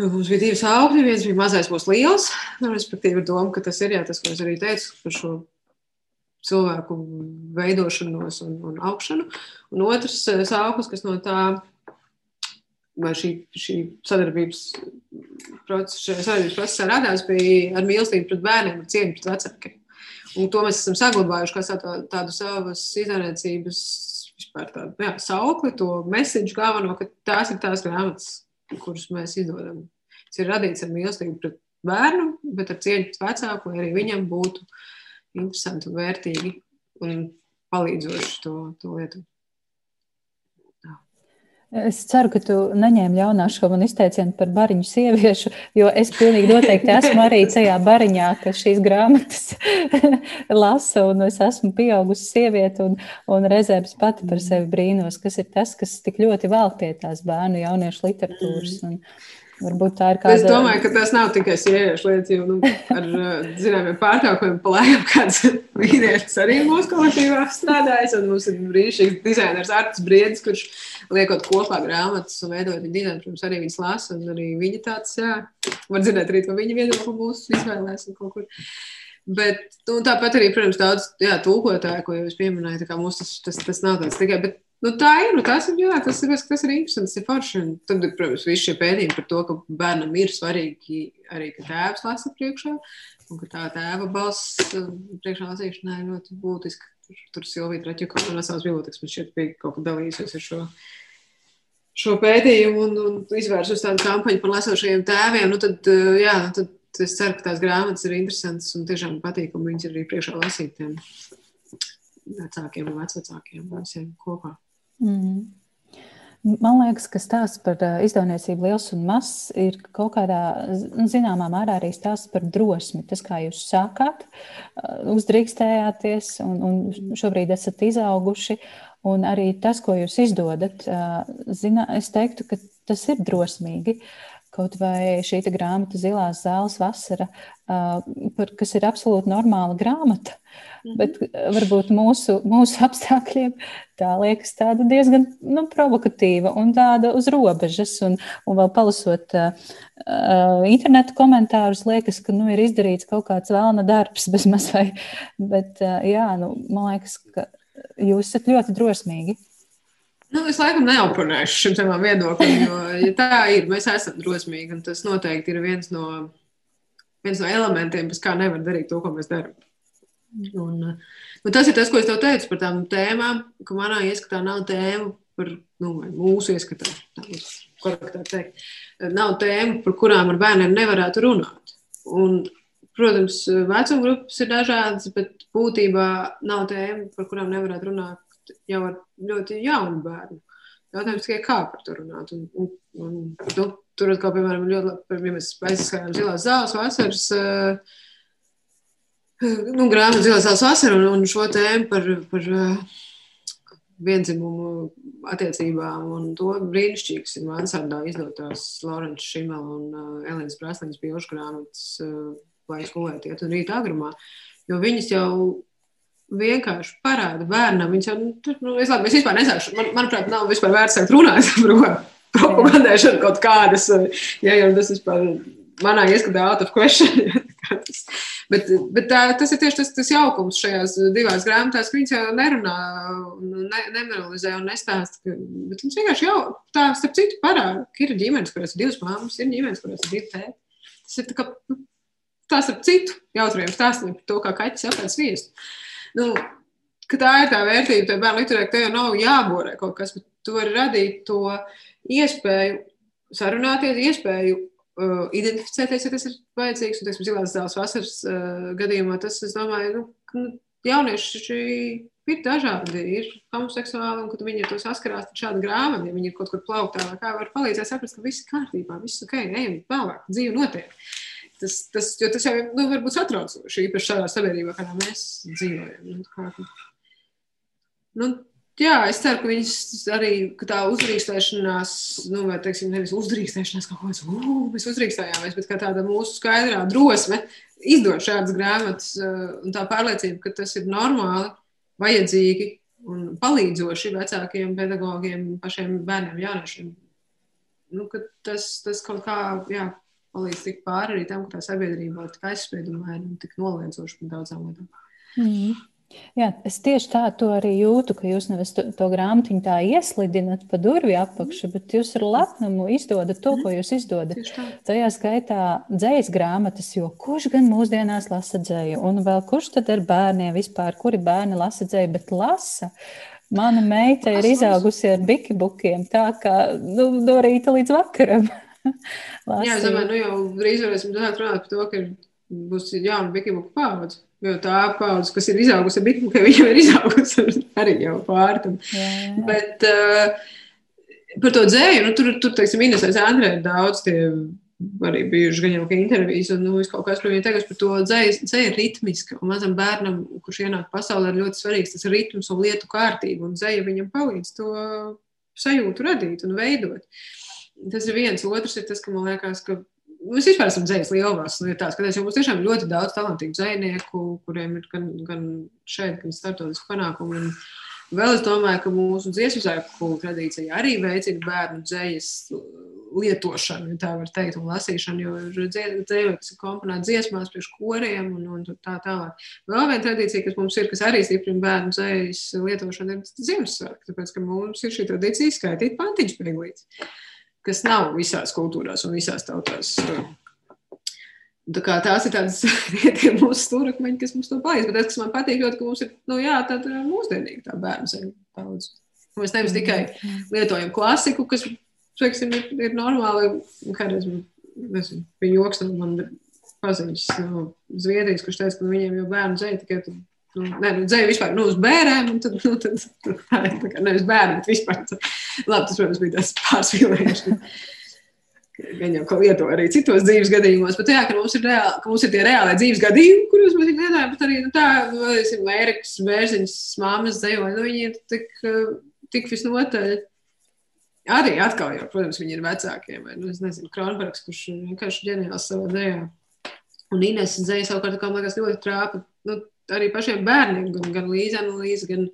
Speaker 1: Mums bija divas augļi. Viens bija mazais, būs liels. Nu, respektīvi, doma, ka tas ir jā, tas, ko es arī teicu par šo cilvēku veidošanos un, un augšanu. Un otrs eh, sauklis, kas no tā, vai šī, šī sadarbības procesa, sadarbības procesā radās, bija ar mīlestību pret bērniem, ar cieņu pret vecākiem. Un to mēs esam saglabājuši kā tādu, tādu savas vispār tādu jā, saukli, to mēsīšu galveno, ka tās ir tās grāmatas, kurus mēs izdodam. Tas ir radīts ar mīlestību pret bērnu, bet ar cieņu pret vecāku, lai arī viņam būtu interesanti un vērtīgi un palīdzoši to, to lietu.
Speaker 2: Es ceru, ka tu neņēmi ļaunā šo man izteicienu par bariņu sieviešu, jo es pilnīgi noteikti esmu arī tajā bariņā, ka šīs grāmatas lasa, un es esmu pieaugusi sieviete, un, un reizēm pati par sevi brīnos, kas ir tas, kas tik ļoti vēl pie tās bērnu jauniešu literatūras. Un, Varbūt tā ir kāda.
Speaker 1: Es domāju, ka tas nav tikai sieviešu lietas, jo nu, ar zināmiem pārtraukumiem palaižam kāds vīrietis arī mūsu kolektīvā strādājis. Mums ir brīnišķīgs dizainers Arts Briedis, kurš liekot kopā grāmatas un veidojot viņu dizainu, protams, arī viņas lasa. Un arī viņa tāds, jā, var dzirdēt arī to viņa viedokli mūsu izvēlēs un kaut kur. Bet nu, tāpat arī, protams, daudz jā, tulkotāju, ko jau es pieminēju, tā kā mums tas, tas, tas nav tāds tikai. Bet, Nu, tā ir. Nu, tas, jā, tas, ir, tas ir interesants. Ir forši. Un tad, protams, visi šie pētījumi par to, ka bērnam ir svarīgi arī, ka tēvs lasa priekšā. Un ka tā tēva balss uh, priekšā lasīšanai ļoti būtiska. Tur, tur Silvija Traķika no savas bibliotekas man šķiet bija kaut kā dalījusies ar šo, šo pētījumu un, un izvērsus tādu kampaņu par lasošajiem tēviem. Nu, tad, uh, jā, nu, tad es ceru, ka tās grāmatas ir interesantas un tiešām patīkami viņas arī priekšā lasītiem vecākiem un vecvecākiem visiem kopā.
Speaker 2: Mm. Man liekas, ka stāsts par izdevniecību liels un mazs ir kaut kādā nu, zināmā mērā arī stāsts par drosmi. Tas, kā jūs sākāt, uzdrīkstējāties un, un šobrīd esat izauguši. Un arī tas, ko jūs izdodat, zina, es teiktu, ka tas ir drosmīgi. Kaut vai šī grāmata, Zilās zāles vasara, kas ir absolūti normāla grāmata, Mhm. Bet varbūt mūsu, mūsu apstākļiem tā liekas tāda diezgan nu, provokatīva un tāda uz robežas. Un, un vēl palasot uh, internetu komentārus, liekas, ka nu, ir izdarīts kaut kāds vēlna darbs bez mazai. Bet uh, jā, nu, man liekas, ka jūs esat ļoti drosmīgi.
Speaker 1: Nu, es laikam neoponēšu šim savam viedoklim, jo ja tā ir. Mēs esam drosmīgi, un tas noteikti ir viens no, viens no elementiem, bez kā nevar darīt to, ko mēs darām. Un, nu, tas ir tas, ko es tev teicu par tām tēmām, ka manā ieskatā nav tēma par nu, mūsu ieskatā. Tā teikt. Nav tēma, par kurām ar bērniem nevarētu runāt. Un, protams, vecuma grupas ir dažādas, bet būtībā nav tēma, par kurām nevarētu runāt jau ar ļoti jaunu bērnu. Jautājums tikai, kā par to runāt. Un, un, un, nu, tur atkal, piemēram, ļoti labi, ja mēs aizskatām zilās zāles vasaras. Uh, nu, grāmatu Zilās vasara un, un šo tēmu par, par uh, vienzimumu attiecībām. Un to brīnišķīgs ir Mansardā izdotās Laurents Šimela un uh, Elīnas Prasliņas biošu grāmatas Laiks gulēt iet un rīt agrumā. Jo viņas jau vienkārši parāda bērnam. Viņš jau, nu, nu, es, labi, es vispār nesākšu, man, manuprāt, nav vispār vērts sākt runāt par propagandēšanu kaut kādas, ja jau tas vispār manā ieskatā out of question. Bet, bet tā, tas ir tieši tas, tas jaukums šajās divās grāmatās, ka viņas jau nerunā, ne, nenoralizē un nestāsta. Ka, bet viņas vienkārši jau tā, starp citu, parāda, ka ir ģimenes, kurās ir divas māmas, ir ģimenes, kurās ir divi tēti. Tas ir tā kā tā starp citu jautriem stāstiem par to, kā kaķis apēd sviestu. Nu, ka tā ir tā vērtība, tā bērnu literāra, ka tev jau nav jāborē kaut kas, bet tu vari radīt to iespēju sarunāties, iespēju uh, identificēties, ja tas ir vajadzīgs. Un, teiksim, zilās zāles vasaras uh, gadījumā tas, es domāju, nu, nu jaunieši ir dažādi, ir homoseksuāli, un kad viņi to saskarās, tad šāda grāmata, ja viņi ir kaut kur plauktā, kā var palīdzēt saprast, ka viss ir kārtībā, viss ok, ejam tālāk, dzīve notiek. Tas, tas, tas jau nu, var būt satraucoši, īpaši šādā sabiedrībā, kādā mēs dzīvojam. Nu, nu, Jā, es ceru, ka viņas arī ka tā uzdrīkstēšanās, nu, vai teiksim, nevis uzdrīkstēšanās, kā kāds, uh, mēs uzdrīkstējāmies, bet kā tāda mūsu skaidrā drosme izdot šādas grāmatas un tā pārliecība, ka tas ir normāli, vajadzīgi un palīdzoši vecākiem pedagogiem, pašiem bērniem, jauniešiem. Nu, tas, tas kaut kā jā, palīdz tikt pāri arī tam, ka tā sabiedrība ir tik aizspriedumaina un tik noliedzoša par daudzām lietām.
Speaker 2: Mm. Jā, es tieši tā arī jūtu, ka jūs nevis to, to grāmatiņu tā ieslidināt pa durvju apakšu, bet jūs ar lepnumu izdodat to, ko jūs izdodat. Tajā skaitā dzējas grāmatas, jo kurš gan mūsdienās lasa dzēju, un vēl kurš tad ar bērniem vispār, kuri bērni lasa dzēju, bet lasa. Mana meita ir izaugusi ar bikibukiem, tā kā nu, no rīta līdz vakaram.
Speaker 1: Jā, es domāju, nu jau drīz varēsim runāt par to, ka būs jauna bikibuku paudze. Jo tā paudze, kas ir izaugusi ar ka viņa ir izaugusi arī jau pārtam. Bet uh, par to dzēju, nu, tur, tur teiksim, Inesais Andrē ir daudz tie arī bijuši gan jau intervijas, un nu, kaut kas par viņu teiks par to dzēju. Ir ritmiska, un mazam bērnam, kurš ienāk pasaulē, ir ļoti svarīgs tas ritms un lietu kārtība, un dzēja viņam palīdz to sajūtu radīt un veidot. Tas ir viens. Otrs ir tas, ka man liekas, ka Mēs vispār esam dzīslis lielās lietās, kad mums tiešām ir ļoti daudz talantīgu dzīsnieku, kuriem ir gan, gan šeit, gan starptautiski panākumi. Un vēl es domāju, ka mūsu dziesmu zēku tradīcija arī veicina bērnu dzīslas lietošanu, tā var teikt, un lasīšanu, jo ir dzīsli, kas ir komponēti dziesmās, priekš koriem un, un tā tālāk. Vēl viena tradīcija, kas mums ir, kas arī stiprina bērnu dzīslas lietošanu, ir Ziemassvētku, tāpēc, ka mums ir šī tradīcija skaitīt pantiņš pieglīts kas nav visās kultūrās un visās tautās. Tā kā tās ir tādas mūsu stūrakmeņi, kas mums to palīdz. Bet tas, kas man patīk, ļoti, ka mums ir nu, jā, tāda mūsdienīga tā bērnu zeņa daudz. Mēs nevis tikai lietojam klasiku, kas, teiksim, ir, ir normāli, kādreiz, nezinu, bija joks, man paziņas no Zviedrijas, kurš teica, ka viņiem jau bērnu zeņa tikai Nu, nē, nu, dzēja vispār nu, uz bērniem, un tad, nu, tad, tad tā ir tā kā nevis bērni, bet vispār. Labi, tas, protams, bija tas pārspīlējums. Gan jau lieto arī citos dzīves gadījumos, bet jā, ka mums ir, reāli, ka mums ir tie reāli dzīves gadījumi, kurus mēs dzirdējām, bet arī nu, tā, nu, Erikas, Bērziņas, māmas dzējoja, nu, viņi ir tik, tik visnotaļ. Arī atkal, jau, protams, viņi ir vecākie. Vai, nu, es nezinu, Kronbergs, kurš vienkārši ģeniāls savā dzējā. Un Ines dzēja savukārt, kā man liekas, ļoti trāpa. Nu, arī pašiem bērniem, gan, gan Līza, analīze, gan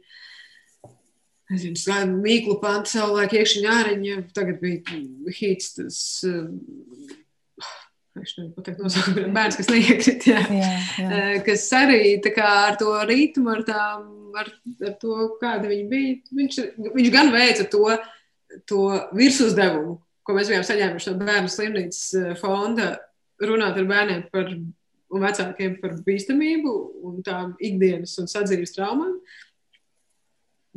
Speaker 1: nezinu, mīklu pantu savulaik iekšņa āriņa. Tagad bija hīts tas. Nezinu, pateikt, nosaukumu bērns, kas neiekrīt, jā. Jā, jā. Eh, kas arī kā, ar to ritmu, ar, tām, ar, ar to, kāda viņa bija. Viņš, viņš gan veica to, to virsuzdevumu, ko mēs bijām saņēmuši no bērnu slimnīcas eh, fonda, runāt ar bērniem par un vecākiem par bīstamību un tām ikdienas un sadzīves traumām.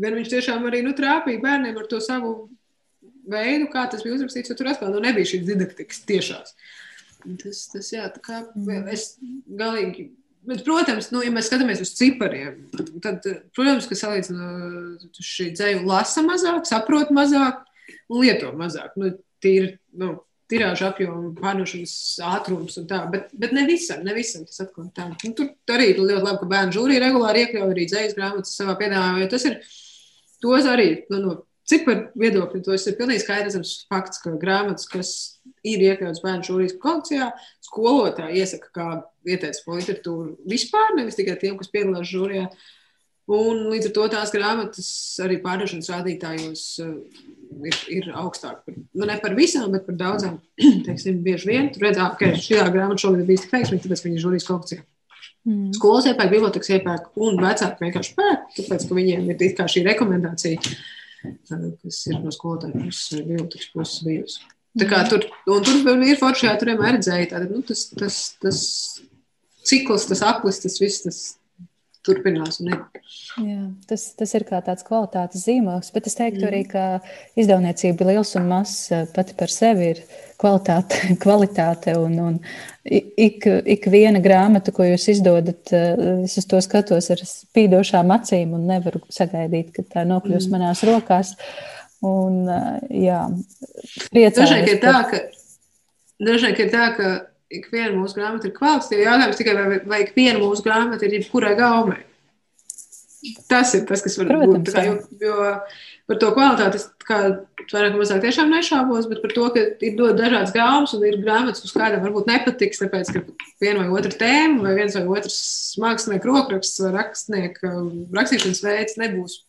Speaker 1: Gan viņš tiešām arī nu, trāpīja bērniem ar to savu veidu, kā tas bija uzrakstīts, jo tur atkal nu, nebija šīs didaktikas tiešās. Tas, tas jā, tā kā es galīgi. Bet, protams, nu, ja mēs skatāmies uz cipariem, tad, protams, ka salīdzinot šī dzēju lasa mazāk, saprot mazāk un lieto mazāk. Nu, tīri, nu, tirāžu apjomu, pārdošanas ātrums un tā. Bet, bet ne visam, ne visam tas atkal tā. Nu, tur arī ir ļoti labi, ka bērnu žūrija regulāri iekļauj arī dzējas grāmatas savā piedāvājumā, jo tas ir, tos arī, nu, no ciparu viedokļa, tos ir pilnīgi skaidrs fakts, ka grāmatas, kas ir iekļauts bērnu žūrijas kolekcijā, skolotāji iesaka kā ieteicamu literatūru vispār, nevis tikai tiem, kas piedalās žūrijā. Un līdz ar to tās grāmatas arī pārdošanas rādītājos ir, ir augstāk. Par, nu, ne par visām, bet par daudzām. Teiksim, bieži vien tur redzēt, ka šī grāmata šogad ir bijusi veiksmīga, tāpēc viņi ir žūrijas kolekcijā. Mm. Skolas iepērk, bibliotekas iepērk, un vecāki vienkārši pērk, tāpēc, ka viņiem ir šī rekomendācija, kas ir no skolotāja puses, bibliotekas puses bijusi. Tā kā tur, un tur ir foršajā, tur vienmēr redzēja, tātad, nu, tas, tas, tas cikls, tas aplis, tas viss, tas, turpinās.
Speaker 2: Jā, tas, tas ir kā tāds kvalitātes zīmogs, bet es teiktu mm. arī, ka izdevniecība liels un mazs eh, pati par sevi ir kvalitāte, kvalitāte un, un ik, ik viena grāmata, ko jūs izdodat, eh, es uz to skatos ar spīdošām acīm un nevaru sagaidīt, ka tā nokļūs mm. manās rokās. Un, eh, jā, priecājos.
Speaker 1: Dažreiz ir tā, ka, dažreiz ir tā, ka ik viena mūsu grāmata ir kvalitatīva. Jautājums tikai, vai, vai ik viena mūsu grāmata ir jebkurai gaumei. tas ir tas, kas var Protams, būt. Kā, jo, jo par to kvalitāti es vairāk vai mazāk tiešām nešaubos, bet par to, ka ir dažādas grāmatas un ir grāmatas, uz kādām varbūt nepatiks, tāpēc, ka viena vai otra tēma vai viens vai otrs mākslinieks rokraksts vai rakstnieka rakstīšanas veids nebūs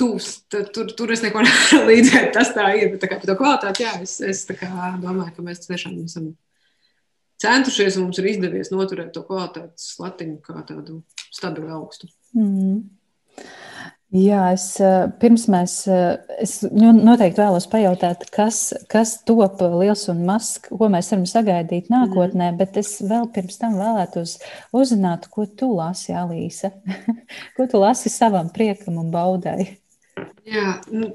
Speaker 1: tūs, tur, tur es neko nevaru līdzēt. Tas tā ir. Bet tā kā par to kvalitāti, jā, es, es domāju, ka mēs tiešām esam centušies un mums ir izdevies noturēt to kvalitātes latiņu kā tādu stabilu augstu. Mm.
Speaker 2: Jā, es pirms mēs, es noteikti vēlos pajautāt, kas, kas top liels un mazs, ko mēs varam sagaidīt nākotnē, mm. bet es vēl pirms tam vēlētos uzzināt, ko tu lasi, Alīsa. ko tu lasi savam priekam un baudai?
Speaker 1: Jā, nu,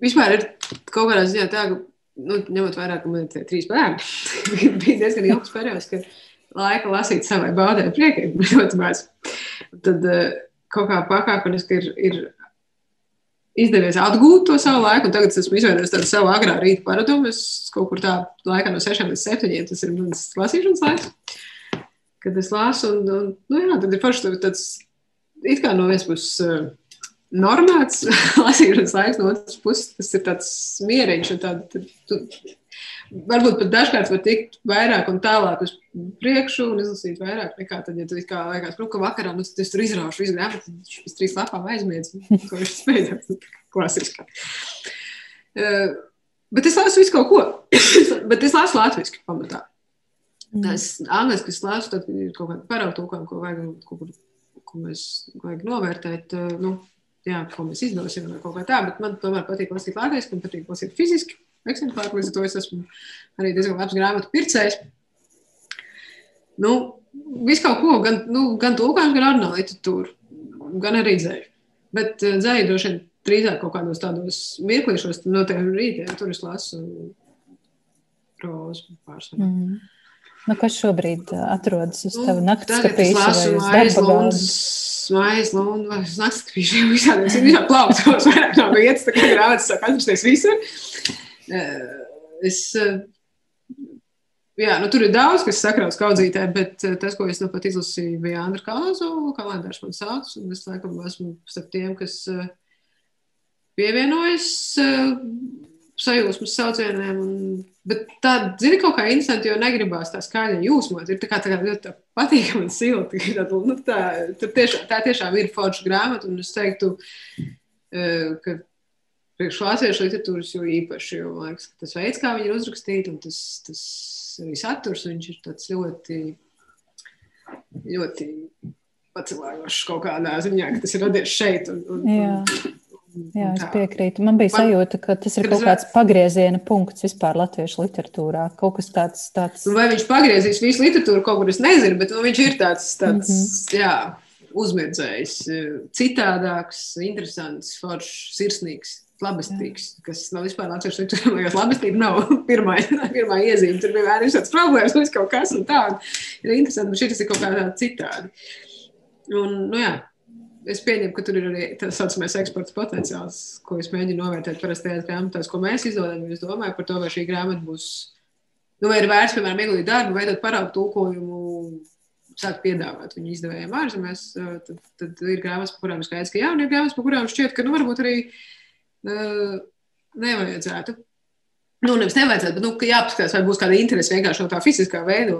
Speaker 1: vispār ir kaut kādā ziņā tā, ka, nu, ņemot vērā, ka man ir trīs bērni, bija diezgan ilgs periods, ka laika lasīt savai baudai priekai ļoti maz. Tad uh, kaut kā pakāpeniski ir, ir izdevies atgūt to savu laiku, un tagad es esmu izveidojis tādu savu agrā rīta paradumu. Es kaut kur tā laikā no 6 līdz 7, tas ir mans lasīšanas laiks, kad es lasu, un, un nu jā, tad ir forši tāds, it kā no vienas puses normāls lasīšanas laiks, no otras puses tas ir tāds mieriņš. Tād, tu, varbūt pat dažkārt var tikt vairāk un tālāk uz priekšu un izlasīt vairāk nekā tad, ja tu kā liekas, nu, ka vakarā nu, es tur izraušu visu grāmatu, viņš pēc trīs lapām aizmiedz, ko viņš spēja. Klasiski. Uh, bet es lasu visu kaut ko. bet es lasu latviešu pamatā. Mm. Tas angliski es lasu, tad ir kaut kāda parautūkām, ko vajag, ko, ko mēs vajag novērtēt. Uh, nu, jā, ko mēs izdosim, vai kaut kā tā, bet man tomēr patīk lasīt latviešu, man patīk lasīt fiziski eksemplāru, līdz ar to es esmu arī diezgan labs grāmatu pircējs. Nu, visu kaut ko, gan, nu, gan tulkojums, gan arī literatūru, gan arī dzēju. Bet dzēju droši vien drīzāk kaut kādos tādos mirklīšos, no tiem rītiem, tur es lasu prozu pārsvarā. Mm.
Speaker 2: Nu, kas šobrīd atrodas uz nu, naktas skapīša vai uz darba galda?
Speaker 1: Mājas, Lunda, vai naktskapīša, visādiem, visādiem plauktos, vairāk nav vietas, tā kā grāmatas sāk atrasties visur. Es, jā, nu, tur ir daudz, kas sakrauts kaudzītē, bet tas, ko es nu pat izlasīju, bija Andra Kalāzo, kalendārs man sauc, un es laikam esmu starp tiem, kas pievienojas sajūsmas saucieniem. Un, bet tā, zini, kaut kā interesanti, jo negribās tā skaļa jūsmot. Ir tā kā tā kā ļoti patīkami un silti. Tā, nu, tā, tiešām, tā tiešām ir forša grāmata, un es teiktu, ka priekš latviešu literatūras jo īpaši, jo man liekas, tas veids, kā viņi ir uzrakstīti, un tas, tas arī saturs, viņš ir tāds ļoti, ļoti pacelājošs kaut kādā ziņā, ka tas ir radies šeit. Un, un.
Speaker 2: Un, Jā, es piekrītu. Man bija sajūta, ka tas ir kaut kāds pagrieziena punkts vispār latviešu literatūrā. Kaut kas tāds. tāds...
Speaker 1: Nu, vai viņš pagriezīs visu literatūru kaut kur, es nezinu, bet nu, viņš ir tāds, tāds mm -hmm. jā, uzmedzējs, citādāks, interesants, foršs, sirsnīgs labestīgs, kas nav vispār latviešu literatūrā. Labestība nav pirmā, pirmā iezīme. Tur bija vienkārši tāds problēmas, viss kaut kas un tāds. Ir interesanti, bet šis ir kaut kā tāds citādi. Un, nu jā, es pieņemu, ka tur ir arī tā saucamais eksporta potenciāls, ko es mēģinu novērtēt parasti tajās grāmatās, ko mēs izdodam. Es domāju par to, vai šī grāmata būs, nu, vai ir vērts, piemēram, ieguldīt darbu, veidot paraugu tulkojumu, sākt piedāvāt viņu izdevējiem ārzemēs. Tad, tad ir grāmatas, par kurām skaidrs, ka jā, un ir grāmatas, par kurām šķiet, ka nu, varbūt arī nevajadzētu. Nu, nevis nevajadzētu, bet nu, jāpaskatās, vai būs kāda interese vienkārši no tā fiziskā veidā.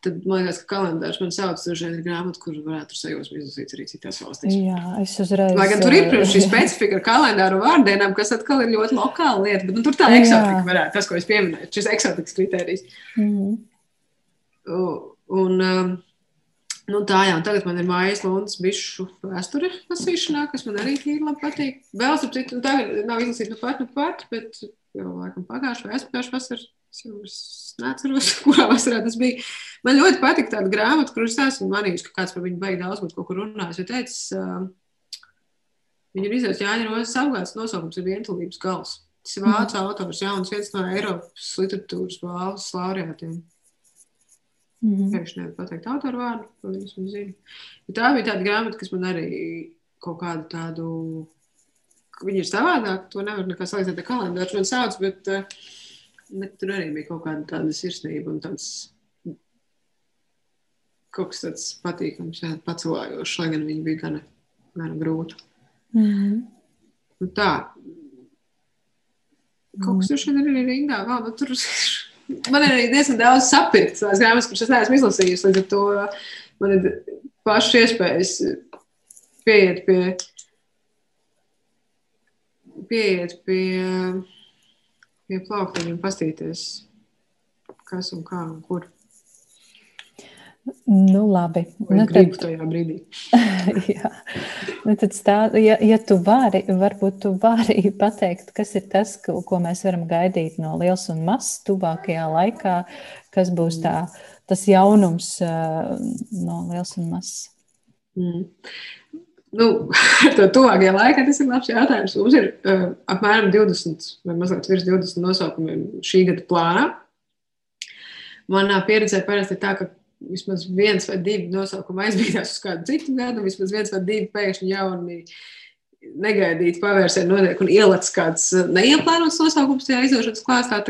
Speaker 1: Tad, man liekas, ka kalendārs man sauc uz šādu grāmatu, kur varētu sajūsmu izlasīt arī citās valstīs.
Speaker 2: Jā, es uzreiz.
Speaker 1: Lai gan tur ir, protams, šī specifika ar kalendāru vārdienām, kas atkal ir ļoti lokāla lieta, bet nu, tur tā eksotika varētu, tas, ko es pieminēju, šis eksotikas kriterijs. Mm -hmm. Un, um, Nu, tā jau tagad man ir mājas Lundas bišu vēsture lasīšanā, kas man arī tīri labi patīk. Vēl, starp citu, nu, tagad nav izlasīta nu pat, nu pat, bet jau laikam pagājušā vai aizpagājušā vasarā. Es jau neatceros, kurā vasarā tas bija. Man ļoti patīk tāda grāmata, kuras esmu manījusi, ka kāds par viņu baigi daudz kaut kur runājis. Jo teicis, uh, viņa ir izdevusi Jāņa Rozes apgādes nosaukums ir vientulības gals. Tas ir vācu mm. autors, jauns viens no Eiropas literatūras balvas laureātiem. Mm -hmm. Pēkšņi nevaru pateikt autoru vārdu, ko viņas man zina. Bet tā bija tāda grāmata, kas man arī kaut kādu tādu, viņa ir savādāka, to nevar nekā salīdzināt ar kalendāru, man sauc, bet, eh, bet tur arī bija kaut kāda tāda sirsnība un tāds kaut kas tāds patīkams, jā, pacelājošs, lai gan viņi bija gana, gana grūti.
Speaker 2: Mm -hmm.
Speaker 1: Nu, tā. Kaut kas tur šodien ir rindā. Vēl, nu, tur man ir arī diezgan daudz sapirkts tās grāmatas, kuras es neesmu izlasījusi. Līdz ar to man ir pašas iespējas pieiet pie, pieiet pie, pie plauktiņa un pastīties, kas un kā un kur.
Speaker 2: Nu, labi.
Speaker 1: Vai
Speaker 2: nu,
Speaker 1: tad... tajā brīdī.
Speaker 2: jā. Nu, tad stā, ja, ja tu vari, varbūt tu vari pateikt, kas ir tas, ko, ko mēs varam gaidīt no liels un mazs tuvākajā laikā, kas būs tā, tas jaunums no liels un mazs.
Speaker 1: Mm. Nu, ar to tuvākajā laikā tas ir labs jautājums. Mums ir uh, apmēram 20 vai mazliet virs 20 nosaukumiem šī gada plānā. Manā pieredzē parasti ir tā, ka vismaz viens vai divi nosaukumi aizbīdās uz kādu citu gadu, vismaz viens vai divi pēkšņi jauni negaidīti pavērsieni notiek un ielats kāds uh, neieplānots nosaukums tajā izdošanas klāstā.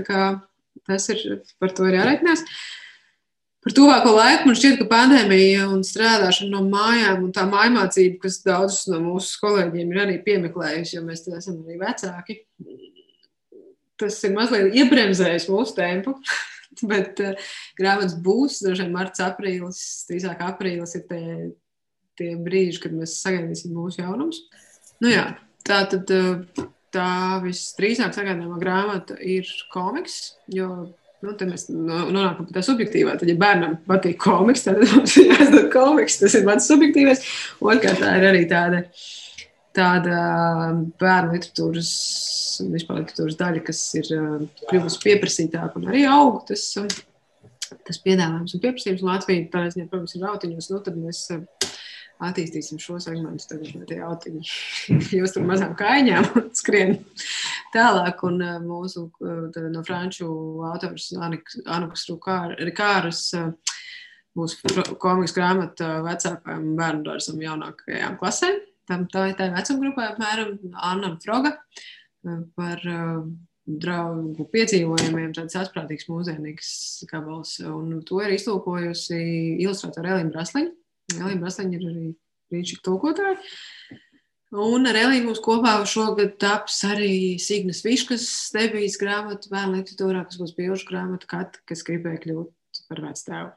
Speaker 1: Tas ir par to ir jāreikinās. Par tuvāko laiku man šķiet, ka pandēmija un strādāšana no mājām un tā mājmācība, kas daudzus no mūsu kolēģiem ir arī piemeklējusi, jo mēs esam arī vecāki, tas ir mazliet iebremzējis mūsu tempu. Bet uh, grāmatas būs, droši vien, marts, aprīlis, drīzāk aprīlis ir tie, tie brīži, kad mēs sagaidīsim mūsu jaunumus. Nu, jā, tā tad uh, tā visdrīzāk sagaidāmā grāmata ir komiks, jo Nu, tad mēs nonākam pie tā subjektīvā. Tad, ja bērnam patīk komiks, tad mums ir jāizdod komiks. Tas ir mans subjektīvais. Otrkārt, tā ir arī tāda, tāda bērnu literatūras un vispār literatūras daļa, kas ir uh, kļuvusi pieprasītāka un arī aug. Tas, uh, tas piedāvājums un pieprasījums Latvijā, tādā ziņā, protams, ir autiņos. Nu, tad mēs uh, attīstīsim šo segmentu, tagad tie autiņi. Jūs tur mazām kājām skrien tālāk. Un mūsu no franču autors Anukas Rikāras būs komiks grāmata vecākajām bērnu dārzam jaunākajām klasēm. Tam tā ir tā vecuma grupā apmēram Anna Froga par uh, draugu piedzīvojumiem, tāds atprātīgs mūzienīgs gabals. Un to ir iztulkojusi ilustrātora Elīna Brasliņa. Elīna Brasliņa ir arī brīnišķīga tulkotāja. Un ar Elīnu mums kopā šogad taps arī Signas Viškas debijas grāmata bērnu literatūrā, kas būs bilžu grāmata, kat, kas gribēja kļūt par vectēvu.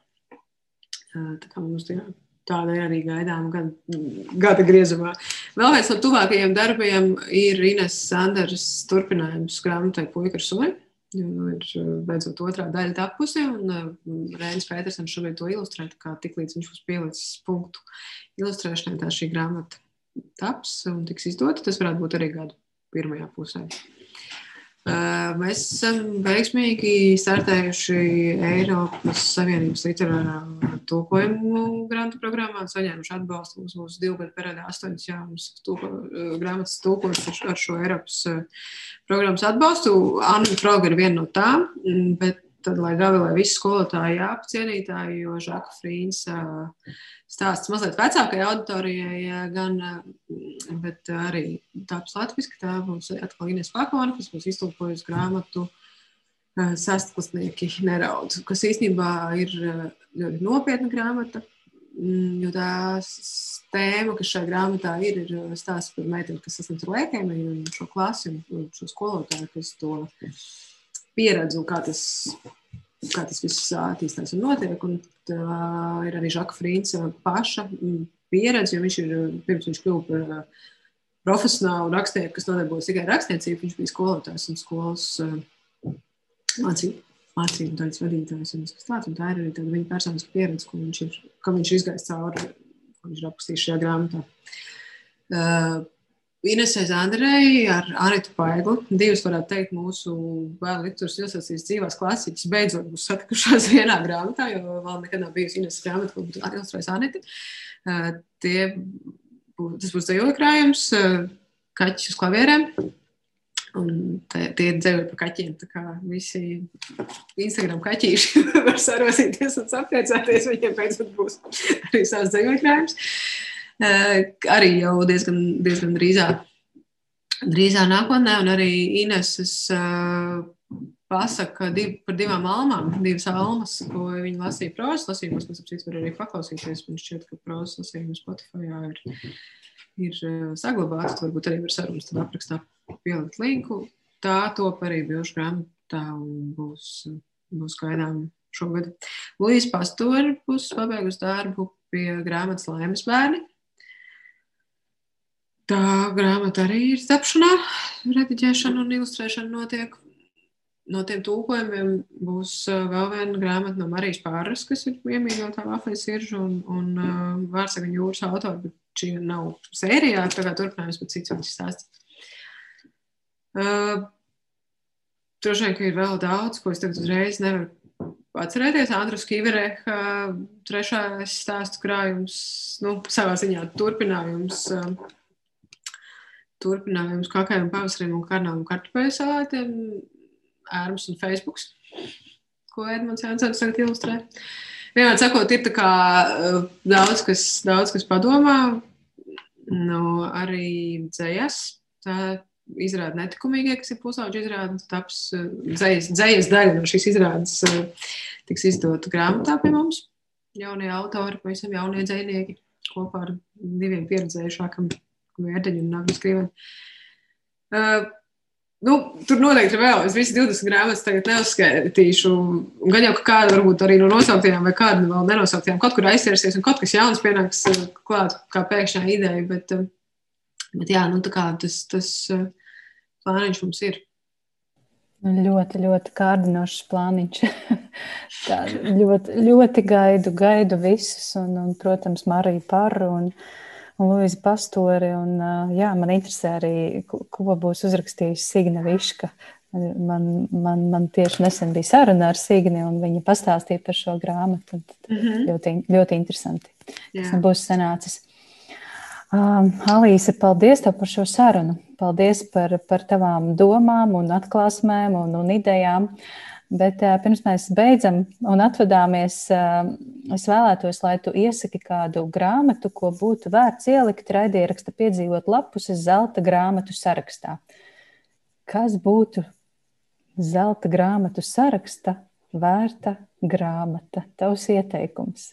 Speaker 1: Tā kā mums tajā tāda ir arī gaidāma gada, gada griezumā. Vēl viens no tuvākajiem darbiem ir Ines Sanders turpinājums grāmatai Puika ar suni. Ir beidzot otrā daļa tapusi, un Rēns Petersons šobrīd to ilustrē, kā tik līdz viņš būs pielicis punktu ilustrēšanai, tā šī grāmata taps un tiks izdota. Tas varētu būt arī gadu pirmajā pusē. Mēs esam veiksmīgi startējuši Eiropas Savienības literārā tulkojumu grantu programmā, saņēmuši atbalstu. Mums būs divu gadu periodā astoņas jaunas tulko, grāmatas tulkotas ar, ar šo Eiropas programmas atbalstu. Anna Froga ir viena no tām, bet tad, lai gavilē visi skolotāji jāapcienītāji, jo Žaka Frīns stāsts mazliet vecākajai auditorijai, gan, bet arī tāps latviski, tā būs atkal Ines Pakona, kas būs iztulkojusi grāmatu Sastklasnieki neraud, kas īstenībā ir ļoti nopietna grāmata, jo tā tēma, kas šajā grāmatā ir, ir stāsts par meiteni, kas sasniedz ar lēkēmiju un šo klasi un šo skolotāju, kas to pieredzi un kā tas, kā tas viss attīstās un notiek. Un tā ir arī Žaka Frīnca paša pieredze, jo viņš ir pirms viņš kļuva par profesionālu rakstnieku, kas nodarbojas tikai rakstniecību. Viņš bija skolotājs un skolas mācību. Mācību tādas vadītājas un tas tāds. Un tā ir arī viņa personiska pieredze, ko viņš ir, ko viņš ir izgājis cauri, ko viņš ir aprakstījis šajā grāmatā. Uh, Inesai Zandrei ar Anitu Paiglu. Divas, varētu teikt, mūsu bērnu literatūras ilustrācijas dzīvās klasiķis beidzot būs satikušās vienā grāmatā, jo vēl nekad nav bijusi Ines grāmata, ko būtu ilustrējis Anita. Tie, tas būs dzīvoja krājums, uh, kaķis uz klavierēm. Un tie, ir dzēvi par kaķiem. Tā kā visi Instagram kaķīši var sarosīties un sapriecāties. Viņiem beidzot būs arī savs dzīvoja krājums. Uh, arī jau diezgan, diezgan drīzā, drīzā nākotnē, un arī Ineses pasaka div, par divām almām, divas almas, ko viņi lasīja prozas lasījumos. Mēs apsīts var arī paklausīties. Man šķiet, ka prozas lasījumi Spotify ir, ir saglabāts. Varbūt arī var sarunas tad aprakstā pielikt linku. Tā top arī bilžu grāmatā un būs, būs gaidām šogad. Lūijas Pastori būs pabeigusi darbu pie grāmatas Laimes bērni. Tā grāmata arī ir tapšanā, rediģēšana un ilustrēšana notiek. No tiem tūkojumiem būs vēl viena grāmata no Marijas Pārras, kas ir iemīļotā Vafejas sirža un, un uh, Vārsaga jūras autora, bet šī nav sērijā, tā kā turpinājums, bet cits viņas stāsts. Uh, Droši vien, ka ir vēl daudz, ko es tagad uzreiz nevaru atcerēties. Andrus Kivereha trešais stāstu krājums, nu, savā ziņā turpinājums. Turpinājums kakajam pavasarim un karnām kartupeļu salātiem, ērums un Facebooks, ko Edmunds Jansons tagad ilustrē. Vienmēr sakot, ir tā kā daudz, kas, daudz, kas padomā, nu, arī dzējas. Tā izrāda netikumīgie, kas ir pusauģi izrādes, taps dzējas, dzējas daļa no šīs izrādes tiks izdota grāmatā pie mums. Jaunie autori, pavisam jaunie dzējnieki kopā ar diviem pieredzējušākam vērteņu un nākamā skriveni. Uh, nu, tur noteikti ir vēl. Es visas 20 grāmatas tagad neuzskaitīšu. Gan jau, kāda varbūt arī no nosauktajām, vai kāda vēl nenosauktām, kaut kur aizsērsies un kaut kas jauns pienāks klāt, kā pēkšņā ideja. Bet, uh, Bet jā, nu, tas, tas eh, plāniņš mums ir.
Speaker 2: Ļoti, ļoti kārdinošs plāniņš. Tā, ļoti, ļoti gaidu, gaidu visus, un, un protams, Mariju Paru un, un Luisa Pastori. Un, jā, man interesē arī, ko būs uzrakstījis Signa Viška. Man, man, man tieši nesen bija saruna ar Signi, un viņa pastāstīja par šo grāmatu. Mm -hmm. ļoti, ļoti interesanti, kas būs sanācis. Um, Alīse, paldies tev par šo sarunu. Paldies par, par tavām domām un atklāsmēm un, un idejām. Bet pirms mēs beidzam un atvadāmies, es vēlētos, lai tu iesaki kādu grāmatu, ko būtu vērts ielikt raidieraksta piedzīvot lapuses zelta grāmatu sarakstā. Kas būtu zelta grāmatu saraksta vērta grāmata? Tavs ieteikums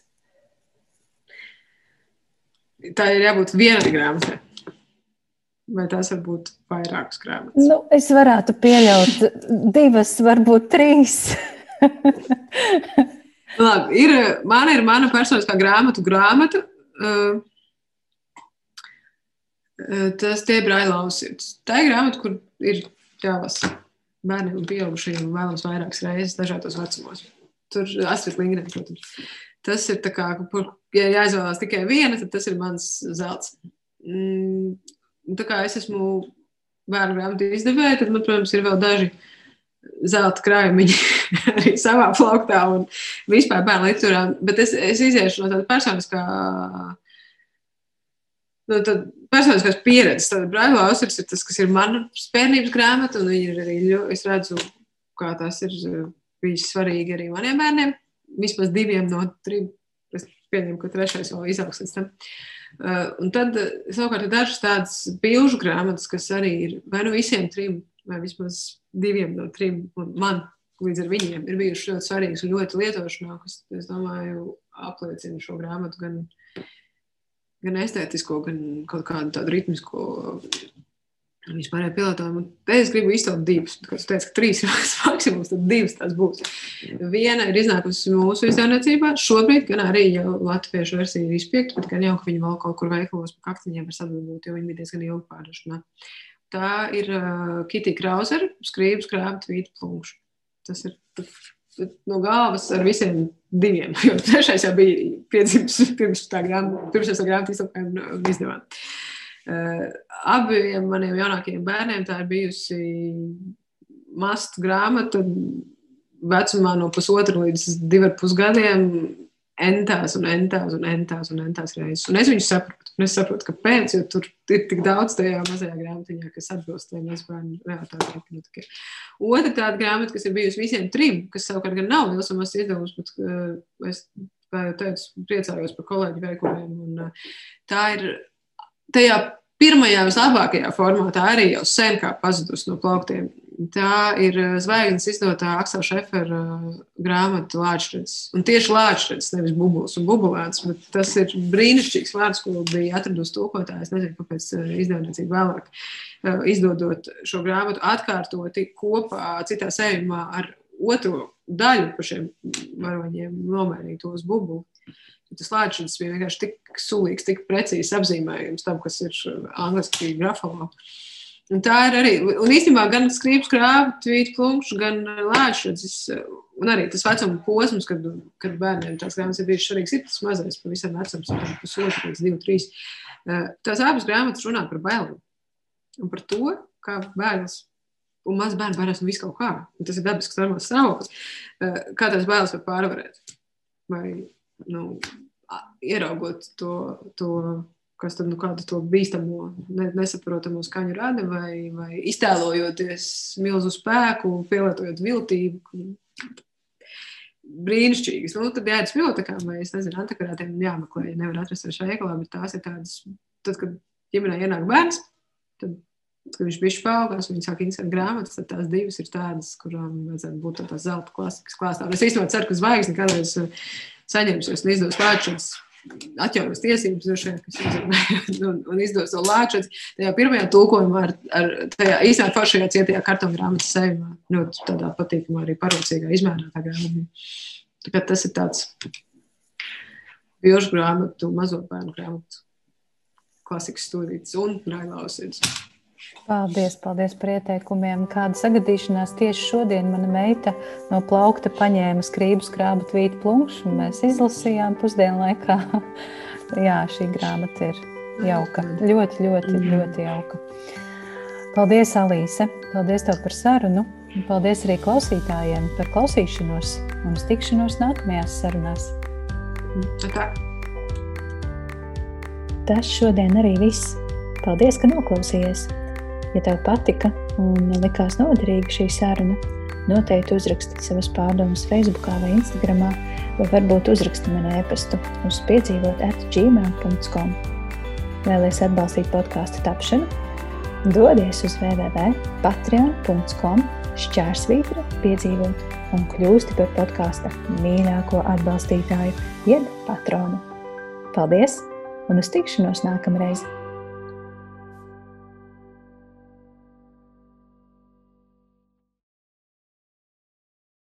Speaker 1: tā ir jābūt vienai grāmatai. Vai tās var būt vairākas grāmatas?
Speaker 2: Nu, es varētu pieļaut divas, varbūt trīs.
Speaker 1: Labi, ir, man ir mana personiskā grāmatu grāmata. Uh, tas tie ir Brailausīts. Tā ir grāmata, kur ir jālasa bērniem un pieaugušajiem vēlams vairākas reizes dažādos vecumos. Tur Astrid Lindgren, protams. Tas ir tā kā, ja jāizvēlās tikai viena, tad tas ir mans zelts. Mm, tā kā es esmu bērnu grāmatu izdevēja, tad man, protams, ir vēl daži zelta krājumiņi arī savā plauktā un vispār bērnu literatūrā. Bet es, es iziešu no tāda personiskā. No tad personiskās pieredzes. Tad Braila Ausers ir tas, kas ir mana bērnības grāmata, un viņi ir arī, es redzu, kā tas ir bijis svarīgi arī maniem bērniem vismaz diviem no trim. Es pieņemu, ka trešais vēl izaugs līdz tam. Uh, un tad savukārt ir dažas tādas bilžu grāmatas, kas arī ir vai nu visiem trim, vai vismaz diviem no trim. Un man līdz ar viņiem ir bijušas ļoti svarīgas un ļoti lietošanā, kas, es domāju, apliecina šo grāmatu gan, gan estētisko, gan kaut kādu tādu ritmisko Vispār ir pilotojumi. Es gribu izcelt divas. Kad es teicu, ka trīs ir maksimums, tad divas tās būs. Viena ir iznākusi mūsu izdevniecībā. Šobrīd gan arī latviešu versija ir izpiekta, bet gan jau, ka viņi vēl kaut kur veikalos pa kaktiņiem var sadalīt, jo viņi bija diezgan ilgi pārrašanā. Tā ir uh, Kitija Krauser, skrības krāpta vīta plūkša. Tas ir no galvas ar visiem diviem. Jo trešais jau bija piedzimis pirms tā grāmata, pirms tā grāmata izdevām. Uh, abiem maniem jaunākajiem bērniem tā ir bijusi mastu grāmata vecumā no pusotra līdz divi ar pus gadiem. Entās un entās un entās un entās reizes. Un es viņu saprotu. Un es saprotu, kāpēc, jo tur ir tik daudz tajā mazajā grāmatiņā, kas atbilst tam mazbērnu realitātei. Otra tāda grāmata, kas ir bijusi visiem trim, kas savukārt gan nav liels un mazs izdevums, bet uh, es, kā jau teicu, priecājos par kolēģu veikumiem. Un, uh, tā ir tajā pirmajā, vislabākajā formātā arī jau sen kā pazudusi no plauktiem. Tā ir eh, zvaigznes izdotā Aksela Šefera eh, grāmata Lāčredzes. Un tieši Lāčredzes, nevis bubulis un bubulēns, bet tas ir brīnišķīgs vārds, ko bija atradusi tūkotāja. Es nezinu, kāpēc eh, izdevniecība vēlāk izdodot šo grāmatu atkārtoti kopā citā sējumā ar otro daļu par šiem varoņiem nomainīt tos bubulus. Tas lāčs bija vienkārši tik sulīgs, tik precīzi apzīmējums tam, kas ir angliski grafomā. Un tā ir arī, un īstenībā gan skrības krāva, tvīta klunkšs, gan lāčs, un arī tas vecuma posms, kad, kad bērniem tās grāmatas ir bijušas svarīgas, ir tas mazais, pavisam vecums, pusotru līdz divu, trīs. Tās abas grāmatas runā par bailēm un par to, kā bērns un maz bērnu baidās no visu kaut kā. Un tas ir dabisks, normāls stāvoklis. Kā tās bailes var pārvarēt? Vai nu, ieraugot to, to kas tad nu, kādu to bīstamo, nesaprotamu skaņu rada, vai, vai iztēlojoties milzu spēku, pielietojot viltību. Brīnišķīgas. Nu, tad uz bibliotekām, vai es nezinu, antikvarātiem jāmeklē, nevar atrast ar šajā bet tās ir tādas, tad, kad ģimenē ienāk bērns, tad, kad viņš bija paaugās, un viņi sāk interesēt grāmatas, tad tās divas ir tādas, kurām vajadzētu būt tādās zelta klasikas klāstā. Es īstenībā ceru, ka zvaigzni kādreiz saņemsies un izdos vēršanas atjaunos tiesības, droši vien, kas izdarīja un, un izdos to lāču. Tajā pirmajā tulkojumā, ar, ar tajā īsā foršajā cietajā kartona grāmatas sējumā, ļoti tādā patīkamā arī parūcīgā izmērā tā grāmata. Tā kā tas ir tāds bilžu grāmatu, mazo bērnu grāmatu klasikas stūrītis un railausies.
Speaker 2: Paldies, paldies par ieteikumiem. Kāda sagadīšanās tieši šodien mana meita no plaukta paņēma skrību skrābu tvītu plunkšu, un mēs izlasījām pusdienu laikā. Jā, šī grāmata ir jauka. Ļoti, ļoti, ļoti jauka. Paldies, Alīse! Paldies tev par sarunu! Un paldies arī klausītājiem par klausīšanos un uz tikšanos nākamajās sarunās.
Speaker 1: Tā.
Speaker 2: Tas šodien arī viss. Paldies, ka noklausījies! Ja tev patika un likās noderīga šī saruna, noteikti uzraksti savas pārdomas Facebook vai Instagram, vai varbūt uzraksti man e-pastu uz piedzīvot atgmail.com. Vēlēs atbalstīt podkāstu tapšanu? Dodies uz www.patreon.com šķērsvītra piedzīvot un kļūsti par podkāsta mīļāko atbalstītāju, jeb patronu. Paldies un uz tikšanos nākamreiz!